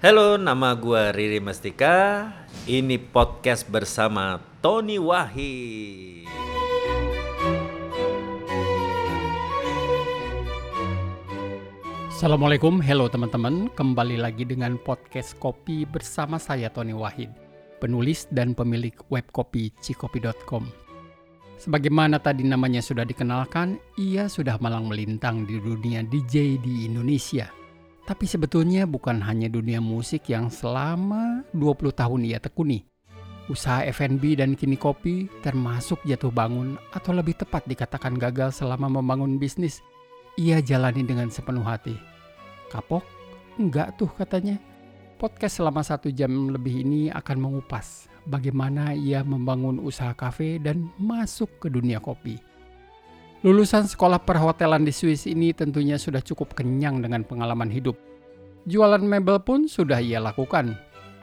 Halo, nama gua Riri Mestika. Ini podcast bersama Tony Wahid. Assalamualaikum, hello teman-teman. Kembali lagi dengan podcast kopi bersama saya Tony Wahid, penulis dan pemilik web kopi cikopi.com. Sebagaimana tadi namanya sudah dikenalkan, ia sudah malang melintang di dunia DJ di Indonesia. Tapi sebetulnya bukan hanya dunia musik yang selama 20 tahun ia tekuni. Usaha F&B dan kini kopi termasuk jatuh bangun atau lebih tepat dikatakan gagal selama membangun bisnis. Ia jalani dengan sepenuh hati. Kapok? Enggak tuh katanya. Podcast selama satu jam lebih ini akan mengupas bagaimana ia membangun usaha kafe dan masuk ke dunia kopi. Lulusan sekolah perhotelan di Swiss ini tentunya sudah cukup kenyang dengan pengalaman hidup. Jualan mebel pun sudah ia lakukan.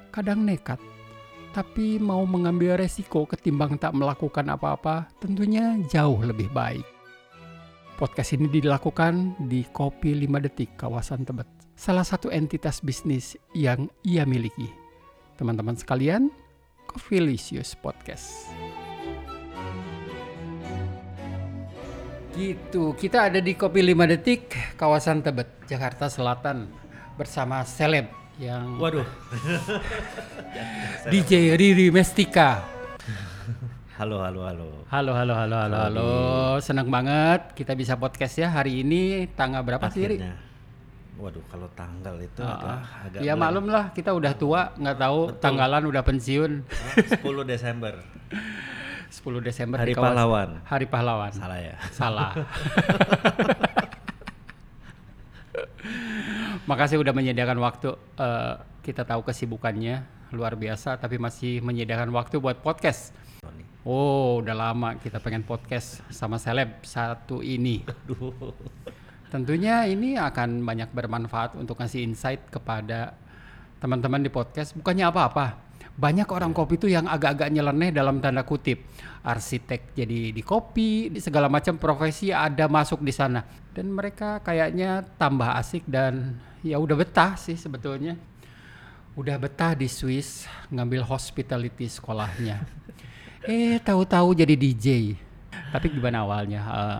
Kadang nekat, tapi mau mengambil resiko ketimbang tak melakukan apa-apa tentunya jauh lebih baik. Podcast ini dilakukan di Kopi 5 Detik, kawasan Tebet. Salah satu entitas bisnis yang ia miliki. Teman-teman sekalian, Coffeelicious Podcast. Gitu, kita ada di Kopi 5 Detik, kawasan Tebet, Jakarta Selatan. Bersama seleb yang Waduh. DJ Riri Mestika. Halo, halo, halo. Halo, halo, halo, halo, halo. Senang banget kita bisa podcast ya hari ini tanggal berapa sih, Ri? Akhirnya. Waduh, kalau tanggal itu Ah, agak, ah. agak ya maklum lah kita udah tua nggak tahu Betul. tanggalan udah pensiun Ah, 10 Desember. 10 Desember Hari pahlawan. Hari pahlawan Salah ya. salah makasih udah menyediakan waktu Eh, kita tahu kesibukannya luar biasa tapi masih menyediakan waktu buat podcast oh udah lama kita pengen podcast sama seleb satu ini Aduh. Tentunya ini akan banyak bermanfaat untuk ngasih insight kepada teman-teman di podcast. Bukannya apa-apa. Banyak orang kopi itu yang agak-agak nyeleneh dalam tanda kutip. Arsitek jadi di kopi, di segala macam profesi ada masuk di sana. Dan mereka kayaknya tambah asik dan ya udah betah sih sebetulnya. Udah betah di Swiss ngambil hospitality sekolahnya. eh tahu-tahu jadi DJ. Tapi gimana awalnya? Eh,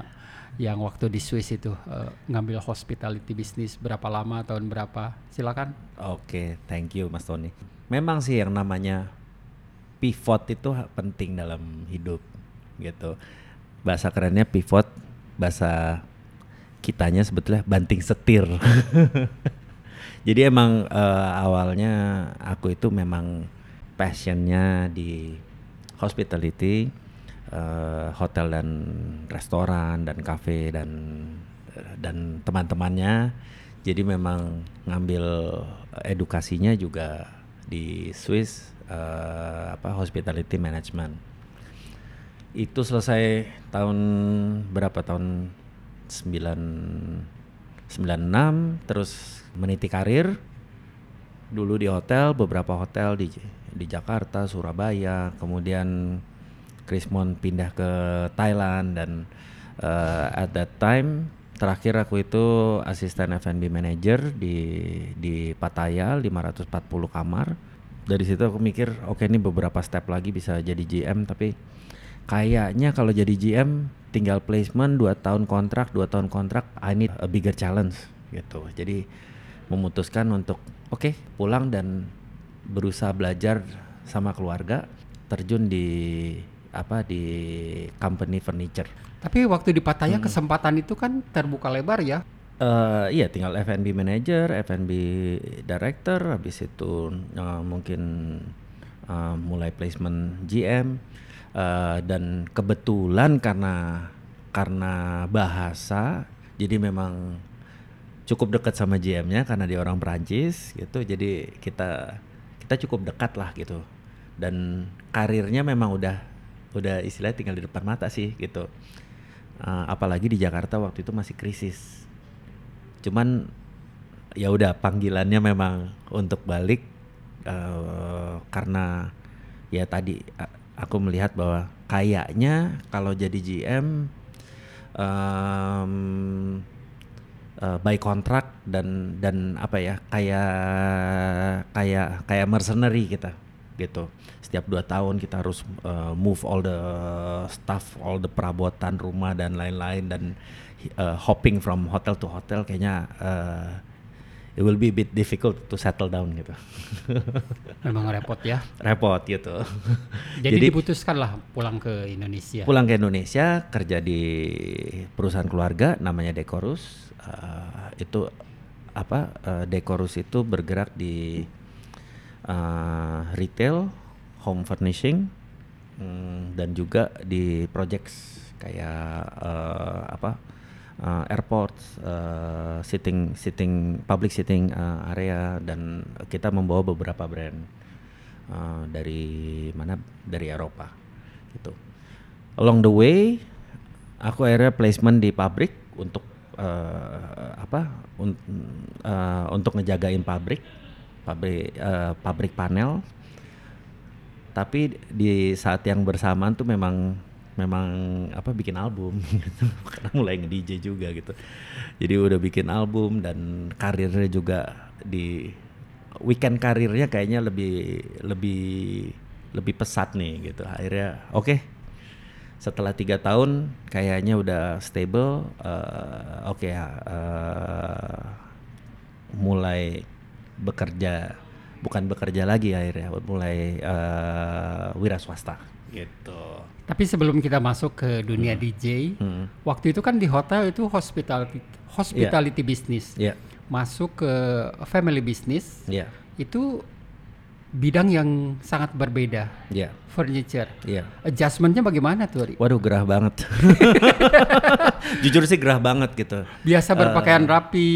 yang waktu di Swiss itu eh, ngambil hospitality bisnis berapa lama tahun berapa silakan Oke, thank you Mas Tony. Memang sih yang namanya pivot itu penting dalam hidup gitu. Bahasa kerennya pivot, bahasa kitanya sebetulnya banting setir. Jadi emang eh, awalnya aku itu memang passionnya di hospitality, eh, hotel dan restoran dan kafe dan dan teman-temannya. Jadi memang ngambil edukasinya juga di Swiss eh, apa hospitality management. Itu selesai tahun berapa tahun 9 96 terus meniti karir dulu di hotel beberapa hotel di di Jakarta, Surabaya, kemudian Krismon pindah ke Thailand dan eh, at that time terakhir aku itu asisten F&B manager di di Pattaya 540 kamar. Dari situ aku mikir oke ini beberapa step lagi bisa jadi GM tapi kayaknya kalau jadi GM tinggal placement 2 tahun kontrak, 2 tahun kontrak I need a bigger challenge gitu. Jadi memutuskan untuk oke pulang dan berusaha belajar sama keluarga terjun di apa di company furniture. Tapi waktu di Pattaya kesempatan itu kan terbuka lebar ya Eh iya tinggal F&B manager, F&B director, habis itu eh, mungkin eh, mulai placement GM eh, dan kebetulan karena karena bahasa jadi memang cukup dekat sama GM-nya karena dia orang Perancis gitu. Jadi kita kita cukup dekat lah gitu. Dan karirnya memang udah udah istilahnya tinggal di depan mata sih gitu. Eh, apalagi di Jakarta waktu itu masih krisis. Cuman ya udah panggilannya memang untuk balik eh, karena ya tadi aku melihat bahwa kayaknya kalau jadi GM em, uh, by contract dan dan apa ya kayak kayak kayak mercenary kita gitu setiap dua tahun kita harus uh, move all the stuff all the perabotan rumah dan lain-lain dan uh, hopping from hotel to hotel kayaknya uh, it will be a bit difficult to settle down gitu Memang repot ya. repot gitu Jadi, Jadi- diputuskanlah pulang ke Indonesia. pulang ke Indonesia kerja di perusahaan keluarga namanya Decorus Uh, itu apa uh, Decorus itu bergerak di uh, retail home furnishing mm, dan juga di projects kayak uh, apa uh, airports uh, sitting sitting public sitting uh, area dan kita membawa beberapa brand uh, dari mana? Dari Eropa gitu. Along the way aku akhirnya placement di pabrik untuk eh, apa un- eh, untuk ngejagain pabrik pabrik eh, pabrik panel. Tapi di saat yang bersamaan tuh memang memang apa bikin album. Gitu. Karena mulai nge DJ juga gitu. Jadi udah bikin album dan karirnya juga di weekend karirnya kayaknya lebih lebih lebih pesat nih gitu. Akhirnya oke. Setelah tiga tahun kayaknya udah stable eh, oke ya eh, mulai bekerja bukan bekerja lagi akhirnya mulai eh, wira swasta. Gitu. Tapi sebelum kita masuk ke dunia DJ, Hmm. waktu itu kan di hotel itu hospitality hospitality business. ya Masuk ke family business ya itu bidang yang sangat berbeda. ya Furniture. ya Adjustmentnya bagaimana tuh? Ri? waduh gerah banget jujur sih gerah banget gitu Biasa berpakaian Eh, rapi.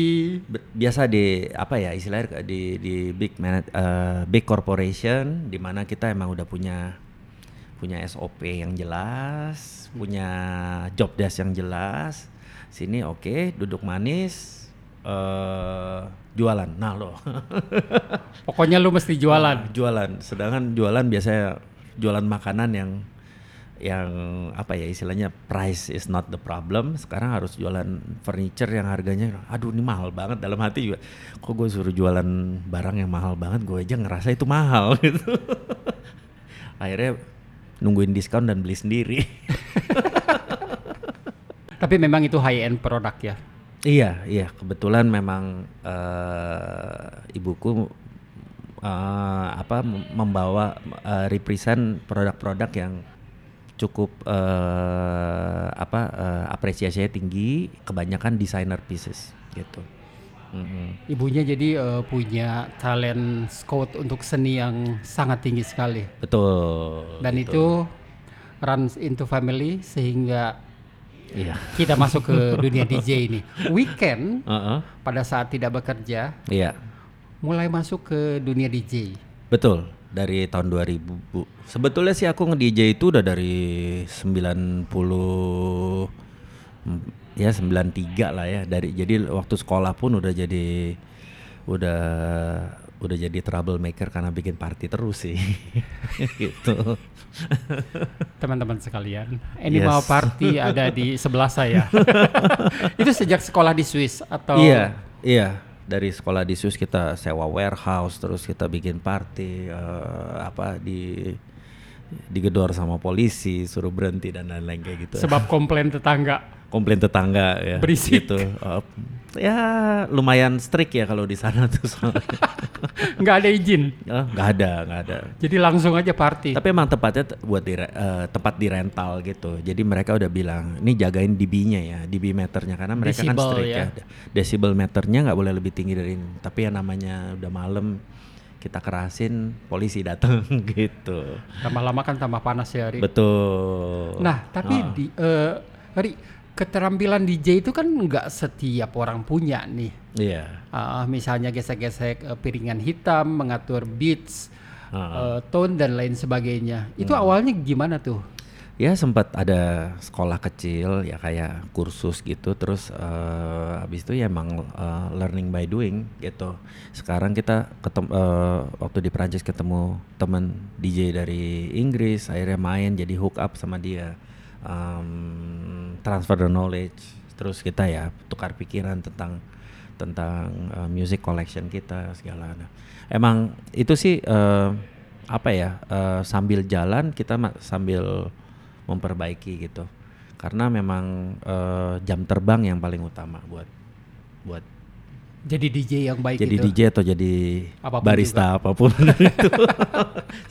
Biasa di apa ya istilahnya di di big man, eh, big corporation di mana kita emang udah punya punya SOP yang jelas, punya job desk yang jelas. Sini oke, duduk manis, eh jualan. Nah lo, Pokoknya lu mesti jualan. jualan. Sedangkan jualan biasanya jualan makanan yang yang apa ya istilahnya price is not the problem sekarang harus jualan furniture yang harganya aduh ini mahal banget dalam hati juga kok gue suruh jualan barang yang mahal banget gue aja ngerasa itu mahal gitu akhirnya nungguin diskon dan beli sendiri Tapi memang itu high end produk ya. Iya, iya. Kebetulan memang eh, ibuku eh, apa mem- membawa eh, represent produk-produk yang cukup eh, apa eh, apresiasinya tinggi, kebanyakan designer pieces gitu. Mhm. Ibunya jadi eh, punya talent scout untuk seni yang sangat tinggi sekali. Betul. Dan betul. itu runs into family sehingga Iya. kita masuk ke dunia DJ ini. Weekend Heeh. pada saat tidak bekerja Iya. mulai masuk ke dunia DJ. Betul, dari tahun 2000. Bu. Sebetulnya sih aku nge-DJ itu udah dari 90 mm, ya 93 lah ya. Dari jadi waktu sekolah pun udah jadi udah udah jadi troublemaker karena bikin party terus sih. gitu. Teman-teman sekalian, Animal Yes. Party ada di sebelah saya. itu sejak sekolah di Swiss atau Iya, iya. Dari sekolah di Swiss kita sewa warehouse, terus kita bikin party eh, apa di digedor sama polisi, suruh berhenti dan lain-lain kayak gitu. sebab komplain tetangga. Komplain tetangga ya Berisik. gitu Uh, ya lumayan strict ya kalau di sana tuh soalnya. nggak ada izin. Oh, nggak ada nggak ada Jadi langsung aja party. tapi emang tempatnya buat di eh, tempat di rental gitu jadi mereka udah bilang ini jagain dB-nya ya dB meternya karena mereka kan Decibel strict ya. ya, decibel meternya nggak boleh lebih tinggi dari ini tapi yang namanya udah malam kita kerasin polisi datang gitu Tambah lama kan tambah panas ya, Ri. betul Nah, tapi Ah. di eh, Ri, keterampilan DJ itu kan nggak setiap orang punya nih. iya Ah, misalnya gesek-gesek eh, piringan hitam, mengatur beats, Ah. eh, tone dan lain sebagainya. Itu awalnya gimana tuh? Ya sempat ada sekolah kecil ya kayak kursus gitu terus eh, habis itu ya emang eh, learning by doing gitu. Sekarang kita ketem eh, waktu di Prancis ketemu teman DJ dari Inggris akhirnya main jadi hook up sama dia. Em, transfer the knowledge terus kita ya tukar pikiran tentang tentang uh, music collection kita segala. Nah, emang itu sih uh, apa ya uh, sambil jalan kita sambil memperbaiki gitu karena memang uh, jam terbang yang paling utama buat buat jadi DJ yang baik jadi itu. DJ atau jadi apa pun barista juga. apa pun itu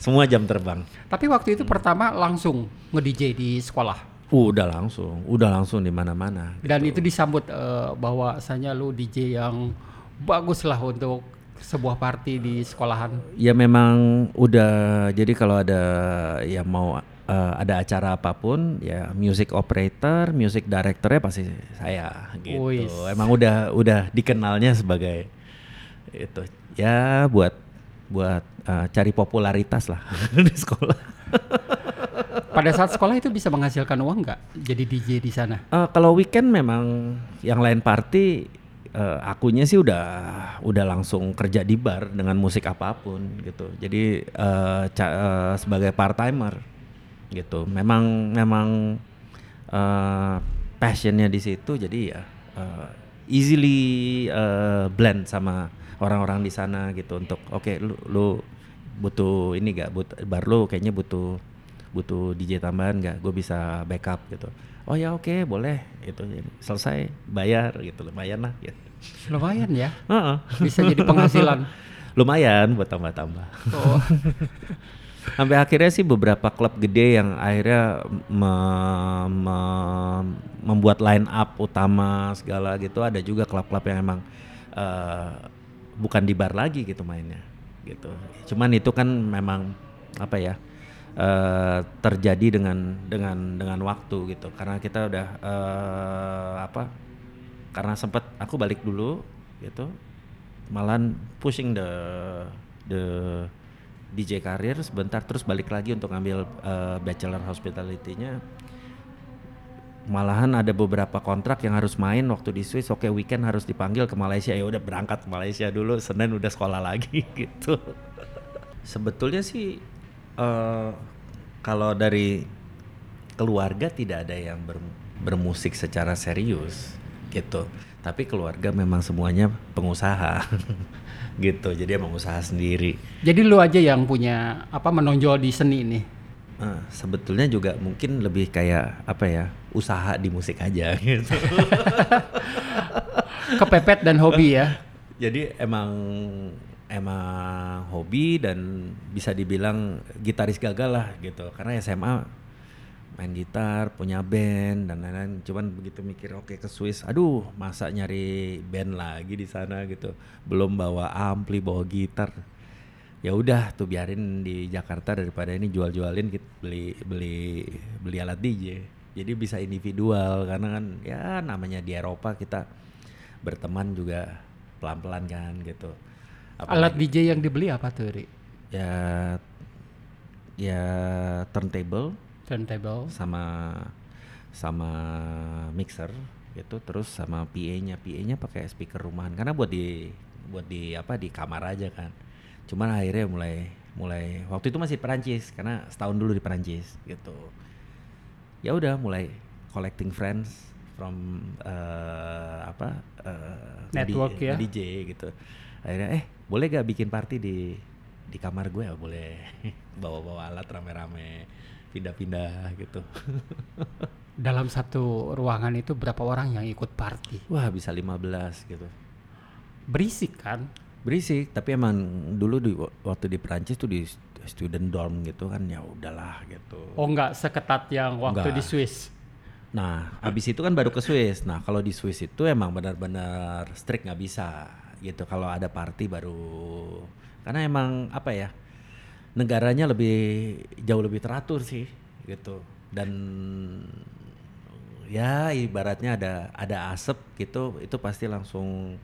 semua jam terbang tapi waktu itu hmm. pertama langsung nge-DJ di sekolah udah langsung udah langsung di mana-mana dan gitu. itu disambut uh, bahwasanya lu DJ yang bagus lah untuk sebuah party di sekolahan ya memang udah jadi kalau ada yang mau uh, ada acara apa pun ya music operator, music directornya pasti saya gitu. Uis. Emang udah udah dikenalnya sebagai itu ya buat buat uh, cari popularitas lah di sekolah. Pada saat sekolah itu bisa menghasilkan uang nggak jadi DJ di sana? Uh, kalau weekend memang yang lain party uh, akunya sih udah udah langsung kerja di bar dengan musik apa pun gitu. Jadi uh, uh, sebagai part timer gitu. Memang memang uh, passionnya di situ jadi ya uh, easily uh, blend sama orang-orang di sana gitu untuk oke okay, lu lu butuh ini gak but bar lu kayaknya butuh butuh DJ tambahan gak gue bisa backup gitu oh ya oke okay, boleh itu selesai bayar gitu lumayan lah gitu. lumayan ya uh -uh. bisa jadi penghasilan lumayan buat tambah-tambah oh. sampai akhirnya sih beberapa klub gede yang akhirnya me, me, membuat line up utama segala gitu ada juga klub-klub yang emang uh, bukan di bar lagi gitu mainnya gitu. Cuman itu kan memang apa ya uh, terjadi dengan dengan dengan waktu gitu. Karena kita udah uh, apa karena sempat aku balik dulu gitu malan pushing the the DJ karir sebentar terus balik lagi untuk ngambil uh, bachelor hospitality-nya. Malahan ada beberapa kontrak yang harus main waktu di Swiss. Oke weekend harus dipanggil ke Malaysia. Ya udah berangkat ke Malaysia dulu. Senin udah sekolah lagi gitu. Sebetulnya sih uh, kalau dari keluarga tidak ada yang ber, bermusik secara serius gitu. Tapi keluarga memang semuanya pengusaha gitu. Jadi emang usaha sendiri. Jadi lu aja yang punya apa menonjol di seni ini? Uh, sebetulnya juga mungkin lebih kayak apa ya usaha di musik aja gitu. Kepepet dan hobi ya? Jadi emang emang hobi dan bisa dibilang gitaris gagal lah gitu. Karena SMA main gitar, punya band dan lain-lain. Cuman begitu mikir oke okay, ke Swiss, aduh masa nyari band lagi di sana gitu. Belum bawa ampli, bawa gitar. Ya udah tuh biarin di Jakarta daripada ini jual-jualin kita beli beli beli alat DJ. Jadi bisa individual karena kan ya namanya di Eropa kita berteman juga pelan-pelan kan gitu. Apalagi, alat DJ yang dibeli apa tuh, Ri? Ya ya turntable turntable. Sama sama mixer gitu terus sama PA-nya PA-nya pakai speaker rumahan karena buat di buat di apa di kamar aja kan. Cuman akhirnya mulai mulai waktu itu masih Perancis karena setahun dulu di Perancis gitu. Ya udah mulai collecting friends from uh, apa uh, network DJ, ya DJ gitu. Akhirnya eh boleh gak bikin party di di kamar gue ya? Boleh. Bawa-bawa alat rame-rame pindah-pindah gitu. Dalam satu ruangan itu berapa orang yang ikut party? Wah, bisa 15 gitu. Berisik kan? Berisik, tapi emang dulu di waktu di Prancis tuh di student dorm gitu kan ya udahlah gitu. Oh, enggak seketat yang waktu enggak. di Swiss. Nah, habis itu kan baru ke Swiss. Nah, kalau di Swiss itu emang benar-benar strict nggak bisa gitu. Kalau ada party baru karena emang apa ya? Negaranya lebih jauh lebih teratur sih gitu. Dan ya ibaratnya ada ada asap gitu itu pasti langsung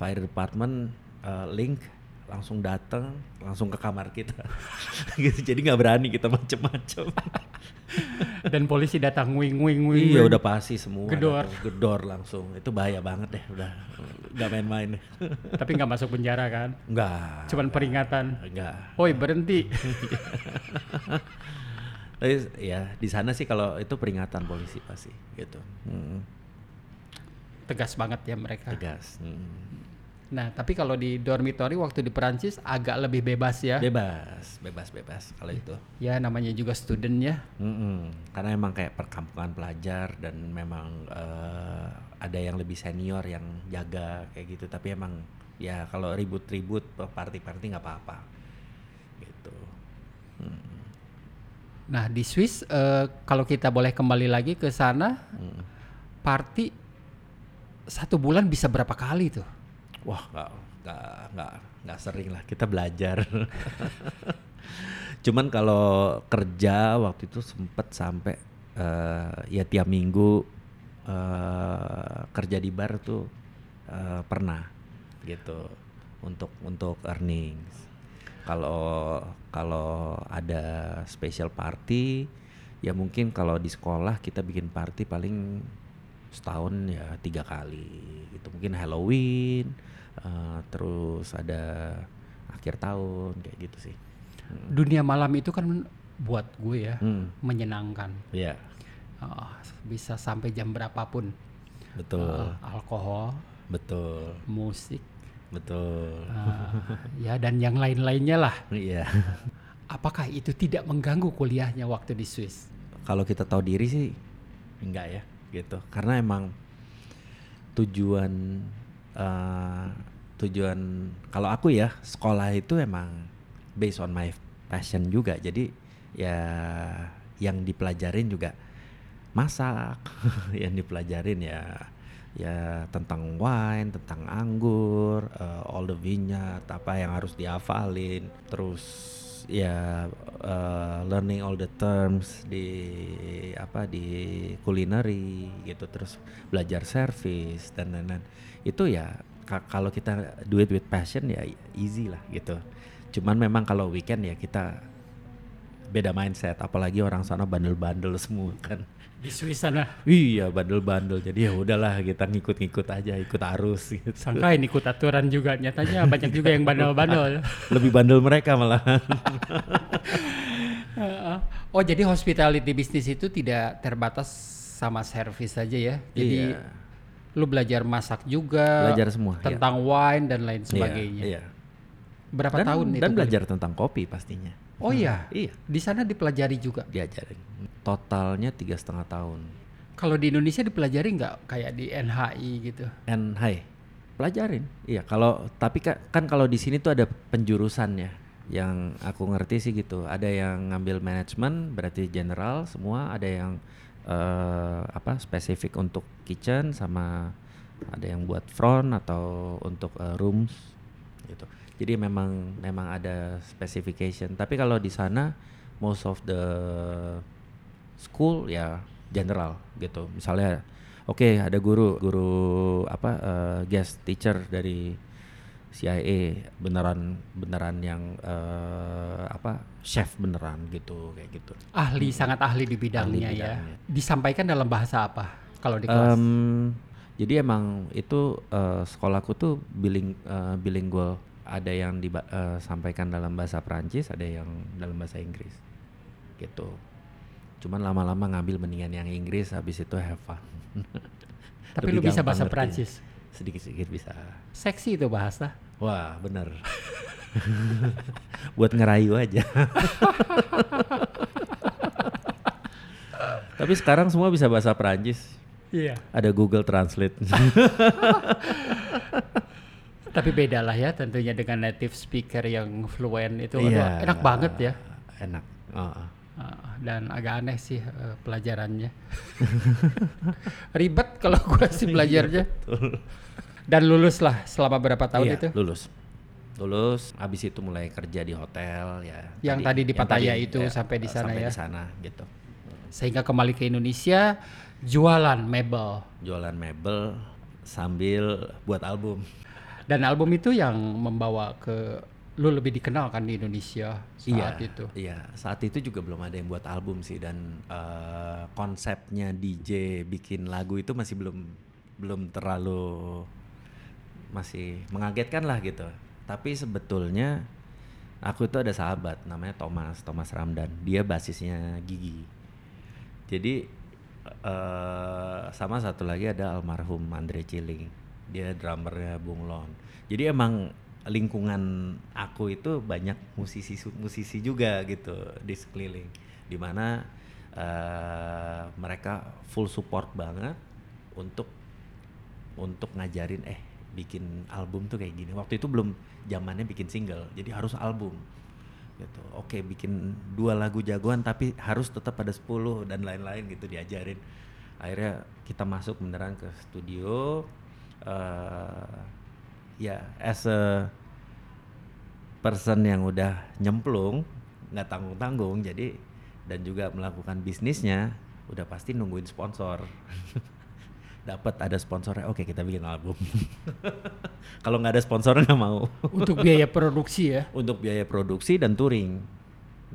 fire department uh, link langsung datang langsung ke kamar kita. Gitu jadi nggak berani kita macem-macem. Dan polisi datang wing wing wing iya udah pasti semua gedor. gedor langsung. Itu bahaya banget deh udah nggak main-main. Tapi nggak masuk penjara kan? Nggak. Cuman peringatan. Nggak. Oi berhenti. Tapi ya di sana sih kalau itu peringatan polisi pasti gitu. Hmm. Tegas banget ya mereka. tegas. Mm. Nah, tapi kalau di dormitory waktu di Perancis agak lebih bebas ya. Bebas, bebas, bebas kalau itu. ya namanya juga student ya. Mm-mm. Karena emang kayak perkampungan pelajar dan memang eh, ada yang lebih senior yang jaga kayak gitu. Tapi emang ya kalau ribut-ribut party-party nggak apa-apa. Gitu. Mm. Nah, di Swiss eh, kalau kita boleh kembali lagi ke sana, Mm. party satu bulan bisa berapa kali tuh? Wah, nggak nggak nggak nggak sering lah kita belajar. Cuman kalau kerja waktu itu sempet sampai eh, ya tiap minggu eh, kerja di bar tuh eh, pernah gitu untuk untuk earnings. Kalau kalau ada special party ya mungkin kalau di sekolah kita bikin party paling setahun ya tiga kali gitu mungkin Halloween eh, terus ada akhir tahun kayak gitu sih. Dunia malam itu kan buat gue ya hmm, menyenangkan. ya Ah, bisa sampai jam berapapun. betul. Ah, alkohol, betul. Musik, betul. Ah, ya dan yang lain-lainnya lah. iya. Apakah itu tidak mengganggu kuliahnya waktu di Swiss? kalau kita tahu diri sih enggak ya gitu. Karena emang tujuan eh, tujuan kalau aku ya sekolah itu emang based on my passion juga. Jadi ya yang dipelajarin juga masak yang dipelajarin ya ya tentang wine tentang anggur eh, all the vineyard apa yang harus dihafalin terus ya eh, learning all the terms di apa di culinary gitu terus belajar service dan lain-lain. Itu ya ka- kalau kita do it with passion ya easy lah gitu. Cuman memang kalau weekend ya kita beda mindset apalagi orang sana bandel-bandel semua kan Di Swiss sana. iya bandel-bandel jadi ya udahlah kita ngikut-ngikut aja ikut arus gitu Sangkain ikut aturan juga. Nyatanya banyak juga yang bandel-bandel. lebih bandel mereka Heeh. oh jadi hospitality bisnis itu tidak terbatas sama servis saja ya. Jadi Iya. lu belajar masak juga. belajar semua ya. tentang wine dan lain Iya, sebagainya. iya. Berapa dan, tahun itu? dan belajar tentang kopi pastinya Oh iya. iya. Di sana dipelajari juga. diajarin. Totalnya tiga setengah tahun. Kalau di Indonesia dipelajari nggak kayak di NHI gitu? and hai pelajarin. Iya kalau tapi ka- kan kalau di sini tuh ada penjurusannya. Yang aku ngerti sih gitu. Ada yang ngambil manajemen berarti general semua. Ada yang eh, apa spesifik untuk kitchen sama ada yang buat front atau untuk eh, rooms jadi memang memang ada specification tapi kalau di sana most of the school ya general gitu misalnya oke ada guru guru apa eh, guest teacher dari CIA beneran beneran yang eh, apa chef beneran gitu kayak gitu Ahli sangat ahli di bidangnya, Ahli ya. bidangnya. Disampaikan dalam bahasa apa? Kalau di kelas? Em, jadi emang itu eh, sekolahku tuh biling eh, bilingual ada yang disampaikan dalam bahasa Prancis ada yang dalam bahasa Inggris gitu cuman lama-lama ngambil mendingan yang Inggris habis itu have fun Tapi lu bisa bahasa. Prancis. sedikit-sedikit bisa Seksi itu bahasa. wah bener buat ngerayu aja tapi sekarang semua bisa bahasa Prancis Iya. ada Google Translate Tapi beda lah ya tentunya dengan native speaker yang fluent itu. Aduh, Iya. enak banget ya. Enak. Heeh. Ah, dan agak aneh sih eh, pelajarannya. Ribet kalau gua sih belajarnya. Dan lulus lah selama berapa tahun Iya, itu? lulus. Lulus, habis itu mulai kerja di hotel ya. Yang tadi di Pattaya itu ya, sampai di sana sampai ya? di sana gitu. Sehingga kembali ke Indonesia jualan mebel. Jualan mebel sambil buat album. Dan album itu yang membawa ke lu lebih dikenal kan di Indonesia saat iya, itu. Iya, saat itu juga belum ada yang buat album sih dan eh, konsepnya DJ bikin lagu itu masih belum belum terlalu masih mengagetkan lah gitu. Tapi sebetulnya aku itu ada sahabat namanya Thomas, Thomas Ramdan. Dia basisnya Gigi. Jadi eh sama satu lagi ada almarhum Andre Ciling. Dia drummernya Bung Lon. Jadi emang lingkungan aku itu banyak musisi musisi juga gitu di sekeliling. Di mana eh mereka full support banget untuk untuk ngajarin eh bikin album tuh kayak gini. Waktu itu belum zamannya bikin single, jadi harus album gitu. Oke, bikin dua lagu jagoan tapi harus tetap ada 10 dan lain-lain gitu diajarin. Akhirnya kita masuk beneran ke studio eh ya as a person yang udah nyemplung nggak tanggung-tanggung jadi dan juga melakukan bisnisnya udah pasti nungguin sponsor. Dapat ada sponsornya oke kita bikin album. Kalau nggak ada sponsor nggak mau. Untuk biaya produksi ya? Untuk biaya produksi dan touring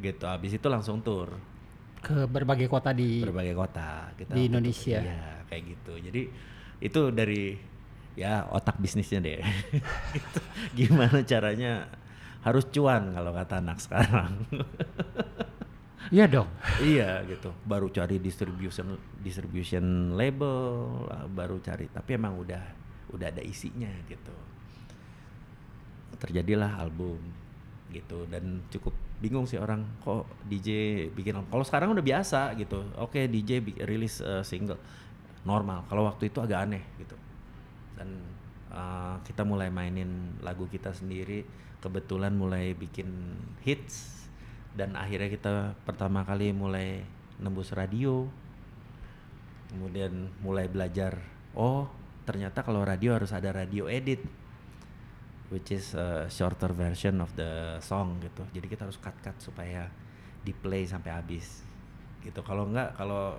gitu. Habis itu langsung tour. Ke berbagai kota di berbagai kota kita di Indonesia. iya kayak gitu. Jadi itu dari ya otak bisnisnya deh. Gitu. gimana caranya harus cuan kalau kata anak sekarang. Iya dong. iya gitu. Baru cari distribution distribution label lah, baru cari. Tapi emang udah udah ada isinya gitu. Terjadilah album gitu. Dan cukup bingung sih orang kok DJ bikin kalau sekarang udah biasa gitu. Oke DJ bi- rilis eh, single. Normal. Kalau waktu itu agak aneh gitu dan eh, kita mulai mainin lagu kita sendiri. Kebetulan mulai bikin hits. Dan akhirnya kita pertama kali mulai nembus radio. Kemudian mulai belajar oh ternyata kalau radio harus ada radio edit. Which is a shorter version of the song gitu. Jadi kita harus cut cut supaya di play sampai habis. Gitu. Kalau enggak kalau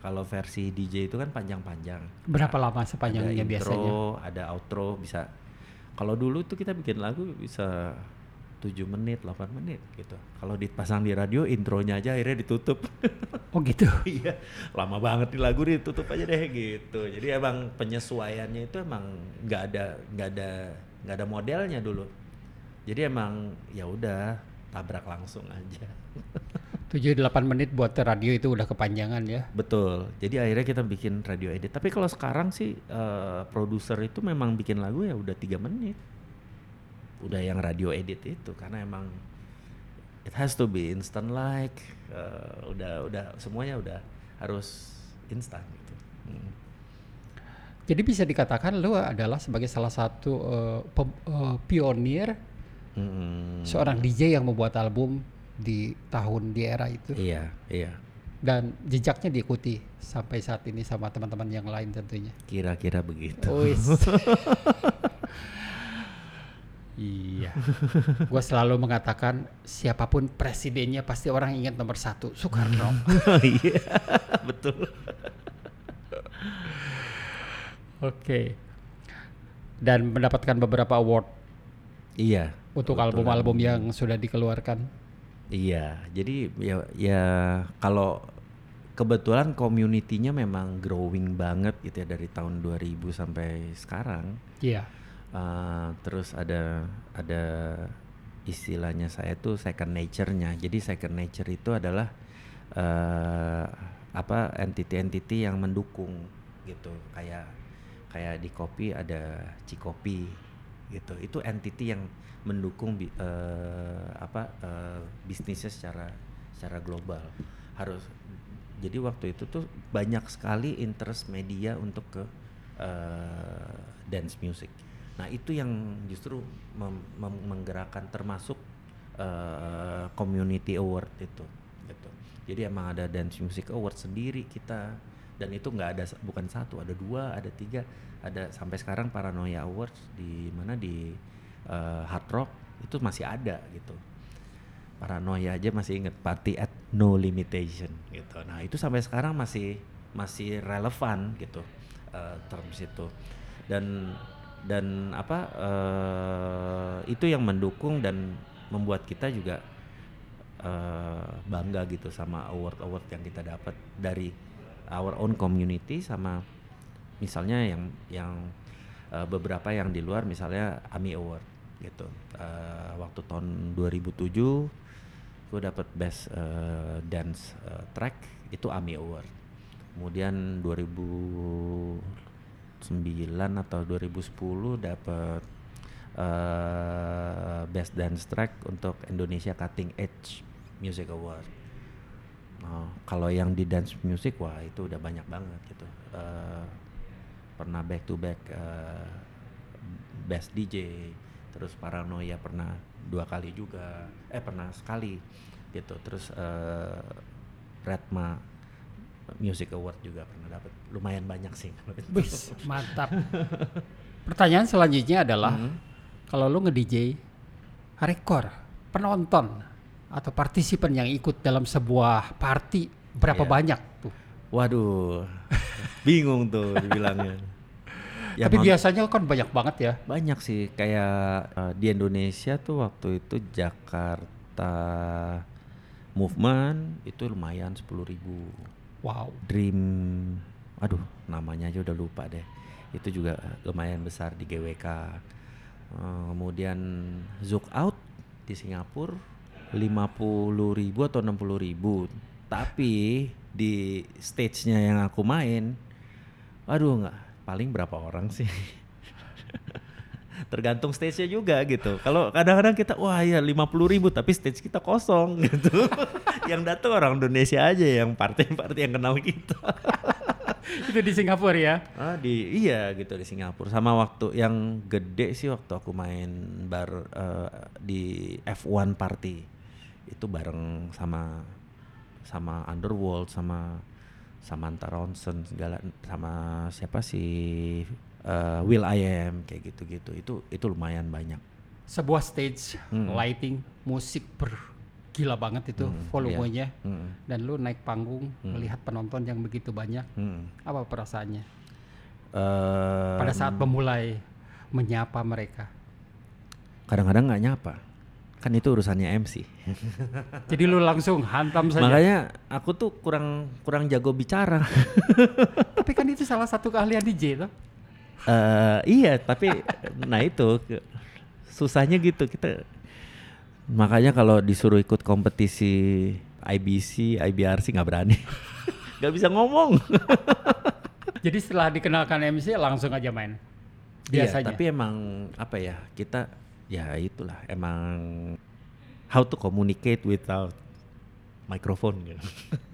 kalau versi DJ itu kan panjang-panjang Berapa lama ada sepanjangnya intro, biasanya? ada outro bisa. Kalau dulu tuh kita bikin lagu bisa 7 menit, 8 menit gitu. Kalau dipasang di radio intronya aja akhirnya ditutup. Oh gitu. Iya, lama banget di lagu ditutup aja deh gitu. Jadi emang penyesuaiannya itu emang nggak ada nggak ada nggak ada modelnya dulu. Jadi emang ya udah tabrak langsung aja. 7-8 menit buat radio itu udah kepanjangan ya. Betul. Jadi akhirnya kita bikin radio edit. Tapi kalau sekarang sih eh, produser itu memang bikin lagu ya udah tiga menit. Udah yang radio edit itu karena emang it has to be instant like eh, udah udah semuanya udah harus instan gitu. Hmm. Jadi bisa dikatakan lu adalah sebagai salah satu pem- eh, pionir Hmm. seorang DJ yang membuat album di tahun di era itu Iya, iya. dan jejaknya diikuti sampai saat ini sama teman-teman yang lain tentunya. Kira-kira begitu. Iya. Gue selalu mengatakan siapa pun presidennya pasti orang ingat nomor satu Soekarno. Iya, betul. Oke. Dan mendapatkan beberapa award Iya. untuk album-album yang sudah dikeluarkan. Iya, jadi ya ya kalau kebetulan community-nya memang growing banget gitu ya dari tahun 2000 sampai sekarang. Iya. Uh, terus ada ada istilahnya saya tuh second nature-nya. Jadi second nature itu adalah uh, apa entity-entity yang mendukung gitu. Kayak kayak di kopi ada Cikopi gitu. Itu entity yang mendukung bi- eh, apa eh, bisnisnya secara secara global. Harus jadi waktu itu tuh banyak sekali interest media untuk ke eh, dance music. Nah itu yang justru menggerakkan termasuk eh, community award itu. Gitu. Jadi emang ada dance music award sendiri kita dan itu nggak ada bukan satu ada dua ada tiga ada sampai sekarang Paranoia Awards di mana di eh, Hard Rock itu masih ada gitu. Paranoia aja masih inget party at no limitation gitu. Nah itu sampai sekarang masih masih relevan gitu eh, terms itu dan dan apa eh, itu yang mendukung dan membuat kita juga eh, bangga gitu sama award award yang kita dapat dari our own community sama misalnya yang yang eh, beberapa yang di luar misalnya AMI Award gitu. Eh, waktu tahun 2007 gue dapat best eh, dance eh, track itu AMI Award. Kemudian 2009 atau 2010 dapat eh, best dance track untuk Indonesia Cutting Edge Music Award. Oh, kalau yang di dance music wah itu udah banyak banget gitu. Eh, pernah back to back eh, best DJ terus paranoia pernah dua kali juga eh pernah sekali gitu terus eh, Redma Music Award juga pernah dapat lumayan banyak sih. Wis, mantap. Pertanyaan selanjutnya adalah Mhm. kalau lu nge-DJ rekor penonton atau partisipan yang ikut dalam sebuah party berapa Iya. banyak tuh? Waduh bingung tuh dibilangnya. Yang Tapi biasanya kan banyak banget ya. banyak sih kayak eh, di Indonesia tuh waktu itu Jakarta Movement itu lumayan 10.000 ribu. Wow. Dream aduh namanya aja udah lupa deh. Itu juga lumayan besar di GWK Eh, kemudian Zook Out di Singapura 50.000 ribu atau 60.000 ribu tapi di stage-nya yang aku main aduh nggak paling berapa orang sih tergantung stage-nya juga gitu. Kalau kadang-kadang kita wah ya 50 ribu tapi stage kita kosong gitu. yang datang orang Indonesia aja yang party-party yang kenal kita. Itu di Singapura ya. ah di iya gitu di Singapura. Sama waktu yang gede sih waktu aku main bar eh, di F1 party itu bareng sama sama Underworld sama Samantha Ronson segala sama siapa sih eh, Will I Am kayak gitu-gitu itu itu lumayan banyak Sebuah stage, Hmm. lighting, musik bergila banget itu Hmm, volumenya. Mm, Dan lu naik panggung Hmm. melihat penonton yang begitu banyak. mm. Apa perasaannya Eh, pada saat memulai menyapa mereka? kadang-kadang nggak nyapa kan itu urusannya MC Jadi lu langsung hantam saja. makanya aku tuh kurang kurang jago bicara Tapi kan itu salah satu keahlian DJ tuh. Eh, iya tapi nah itu susahnya gitu kita makanya kalau disuruh ikut kompetisi IBC IBRC nggak berani nggak bisa ngomong Jadi setelah dikenalkan MC langsung aja main. Iya, Biasanya. tapi emang apa ya kita ya itulah emang how to communicate without microphone gitu.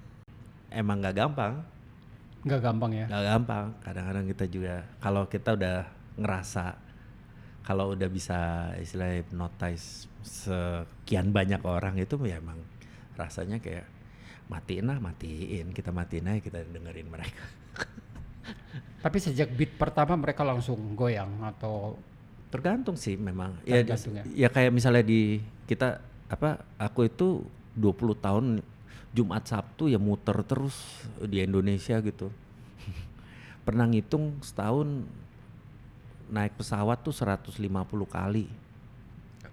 emang nggak gampang, nggak gampang ya. nggak gampang. Kadang-kadang kita juga kalau kita udah ngerasa kalau udah bisa istilahnya hypnotize sekian banyak orang itu ya emang rasanya kayak matiin lah matiin kita matiin aja kita dengerin mereka. Tapi sejak beat pertama mereka langsung goyang atau Tergantung sih memang. Ya, Tergantung ya. ya kayak misalnya di kita apa aku itu 20 tahun Jumat Sabtu ya muter terus di Indonesia gitu. Pernah ngitung setahun naik pesawat tuh 150 kali.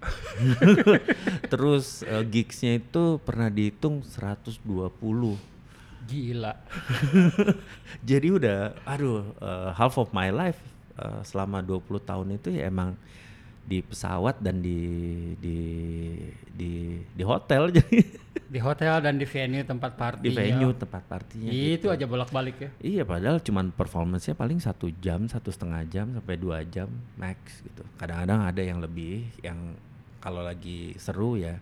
Terus eh, gigsnya itu pernah dihitung 120. gila. Jadi udah aduh eh, half of my life eh, selama 20 tahun itu ya emang di pesawat dan di di di di hotel jadi Di hotel dan di venue tempat party. di venue tempat partinya Itu gitu. aja bolak-balik ya. Iya padahal cuman performance-nya paling satu jam satu setengah jam sampai dua jam max gitu. Kadang-kadang ada yang lebih yang kalau lagi seru ya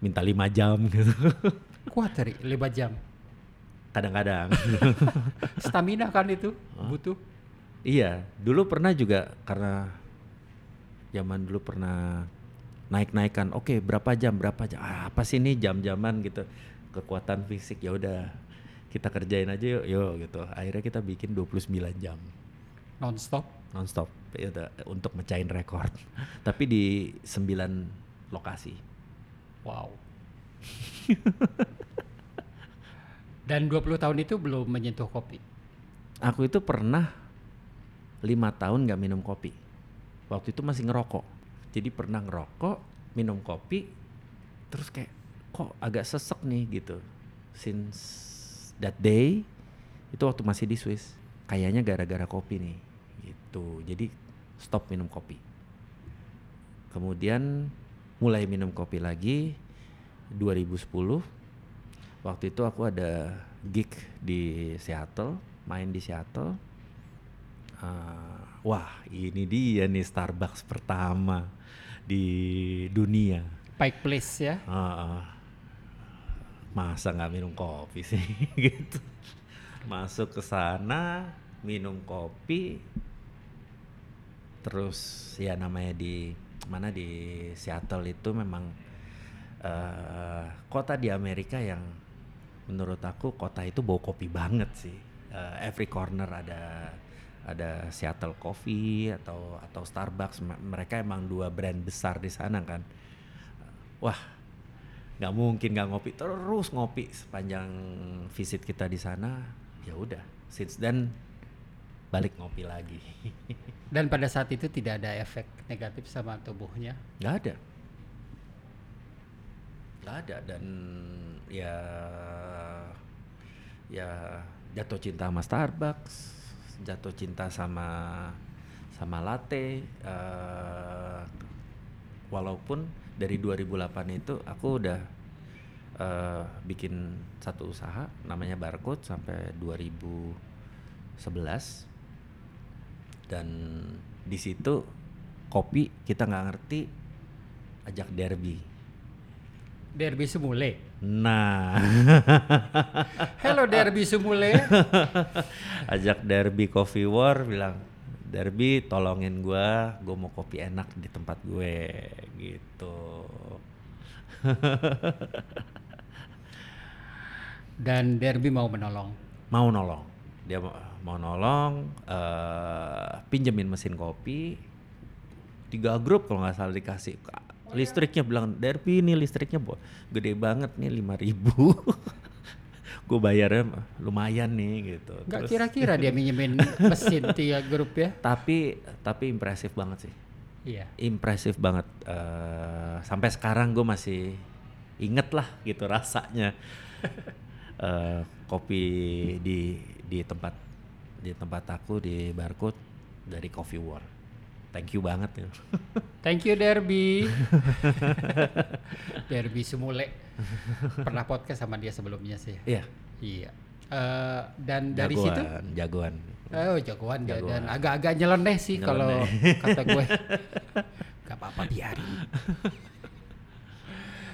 minta lima jam gitu. Kuat dari 5 jam. Kadang-kadang. Stamina kan itu butuh. Iya, dulu pernah juga karena zaman dulu pernah naik-naikan. Oke, berapa jam? Berapa jam? Ah, apa sih ini jam-jaman gitu. Kekuatan fisik ya udah kita kerjain aja yuk, yuk gitu. Akhirnya kita bikin 29 jam nonstop. nonstop ya udah, untuk mecahin rekor. Tapi di 9 lokasi. Wow. Dan 20 tahun itu belum menyentuh kopi. Aku itu pernah lima tahun nggak minum kopi. Waktu itu masih ngerokok. Jadi pernah ngerokok, minum kopi, terus kayak kok agak sesek nih gitu. Since that day, itu waktu masih di Swiss. Kayaknya gara-gara kopi nih, gitu. Jadi stop minum kopi. Kemudian mulai minum kopi lagi 2010. waktu itu aku ada gig di Seattle, main di Seattle. Uh, wah, ini dia nih Starbucks pertama di dunia. Pike Place ya. Uh, masa nggak minum kopi sih gitu. Masuk ke sana, minum kopi, terus ya namanya di mana di Seattle itu memang uh, kota di Amerika yang menurut aku kota itu bau kopi banget sih. Uh, every corner ada ada Seattle Coffee atau atau Starbucks. Mereka emang dua brand besar di sana kan. Wah, nggak mungkin nggak ngopi terus ngopi sepanjang visit kita di sana. Ya udah, since then balik ngopi lagi. Dan pada saat itu tidak ada efek negatif sama tubuhnya? Nggak ada nggak ada dan ya ya jatuh cinta sama Starbucks jatuh cinta sama sama latte uh, walaupun dari 2008 itu aku udah uh, bikin satu usaha namanya barcode sampai 2011 dan di situ kopi kita nggak ngerti ajak derby Derby Sumule. Nah. Halo Derby Sumule. Ajak Derby Coffee War bilang, Derby tolongin gua, gua mau kopi enak di tempat gue gitu. Dan Derby mau menolong. Mau nolong. Dia mau nolong, uh, pinjemin mesin kopi, tiga grup kalau nggak salah dikasih listriknya bilang Derby ini listriknya buat gede banget nih lima ribu. Gue bayarnya lumayan nih gitu. Gak kira-kira dia minjemin mesin tiga grup ya? Tapi tapi impresif banget sih. Iya. Impresif banget. Uh, sampai sekarang gue masih inget lah gitu rasanya. Uh, kopi di di tempat di tempat aku di barcode dari Coffee War thank you banget ya. Thank you Derby. Derby Sumule. Pernah podcast sama dia sebelumnya sih. Iya. Iya. Uh, dan jagoan, dari situ jagoan. Oh, jagoan, jagoan. dan agak-agak nyeleneh sih kalau kata gue. Gak apa-apa biarin.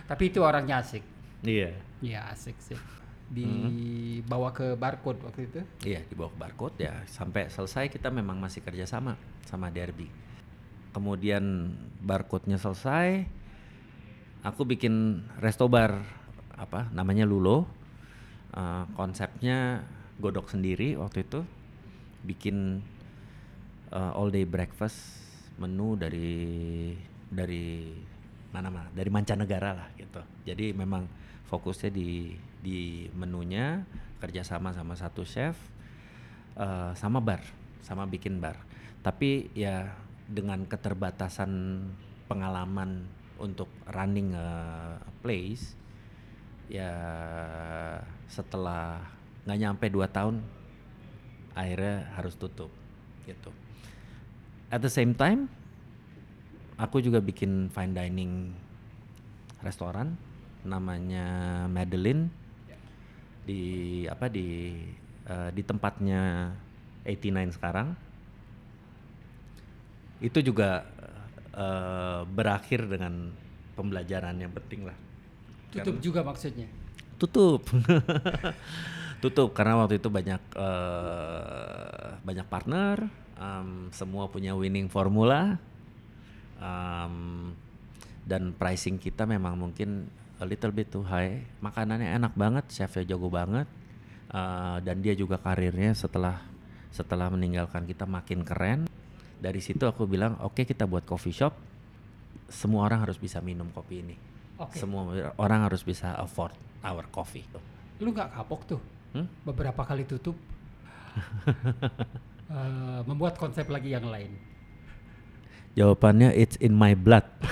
Tapi itu orangnya asik. Iya. Iya, asik sih dibawa ke barcode waktu itu? Iya, dibawa ke barcode ya. Sampai selesai kita memang masih kerjasama sama Derby kemudian barcode-nya selesai aku bikin resto bar apa namanya Lulo. Uh, konsepnya godok sendiri waktu itu. Bikin uh, all day breakfast menu dari dari mana mana dari mancanegara lah gitu. Jadi memang fokusnya di di menunya kerjasama sama satu chef uh, sama bar sama bikin bar. Tapi ya dengan keterbatasan pengalaman untuk running a place ya setelah nggak nyampe dua tahun akhirnya harus tutup gitu. At the same time aku juga bikin fine dining restoran namanya Madeline di apa di uh, di tempatnya 89 sekarang itu juga uh, berakhir dengan pembelajaran yang penting lah. Tutup karena, juga maksudnya? Tutup, tutup karena waktu itu banyak uh, banyak partner, um, semua punya winning formula, um, dan pricing kita memang mungkin a little bit too high. Makanannya enak banget, chefnya jago banget, uh, dan dia juga karirnya setelah setelah meninggalkan kita makin keren dari situ aku bilang oke okay, kita buat coffee shop. Semua orang harus bisa minum kopi ini. Okay. semua orang harus bisa afford our coffee. Lu nggak kapok tuh? Hmm? beberapa kali tutup. Uh, membuat konsep lagi yang lain. Jawabannya it's in my blood.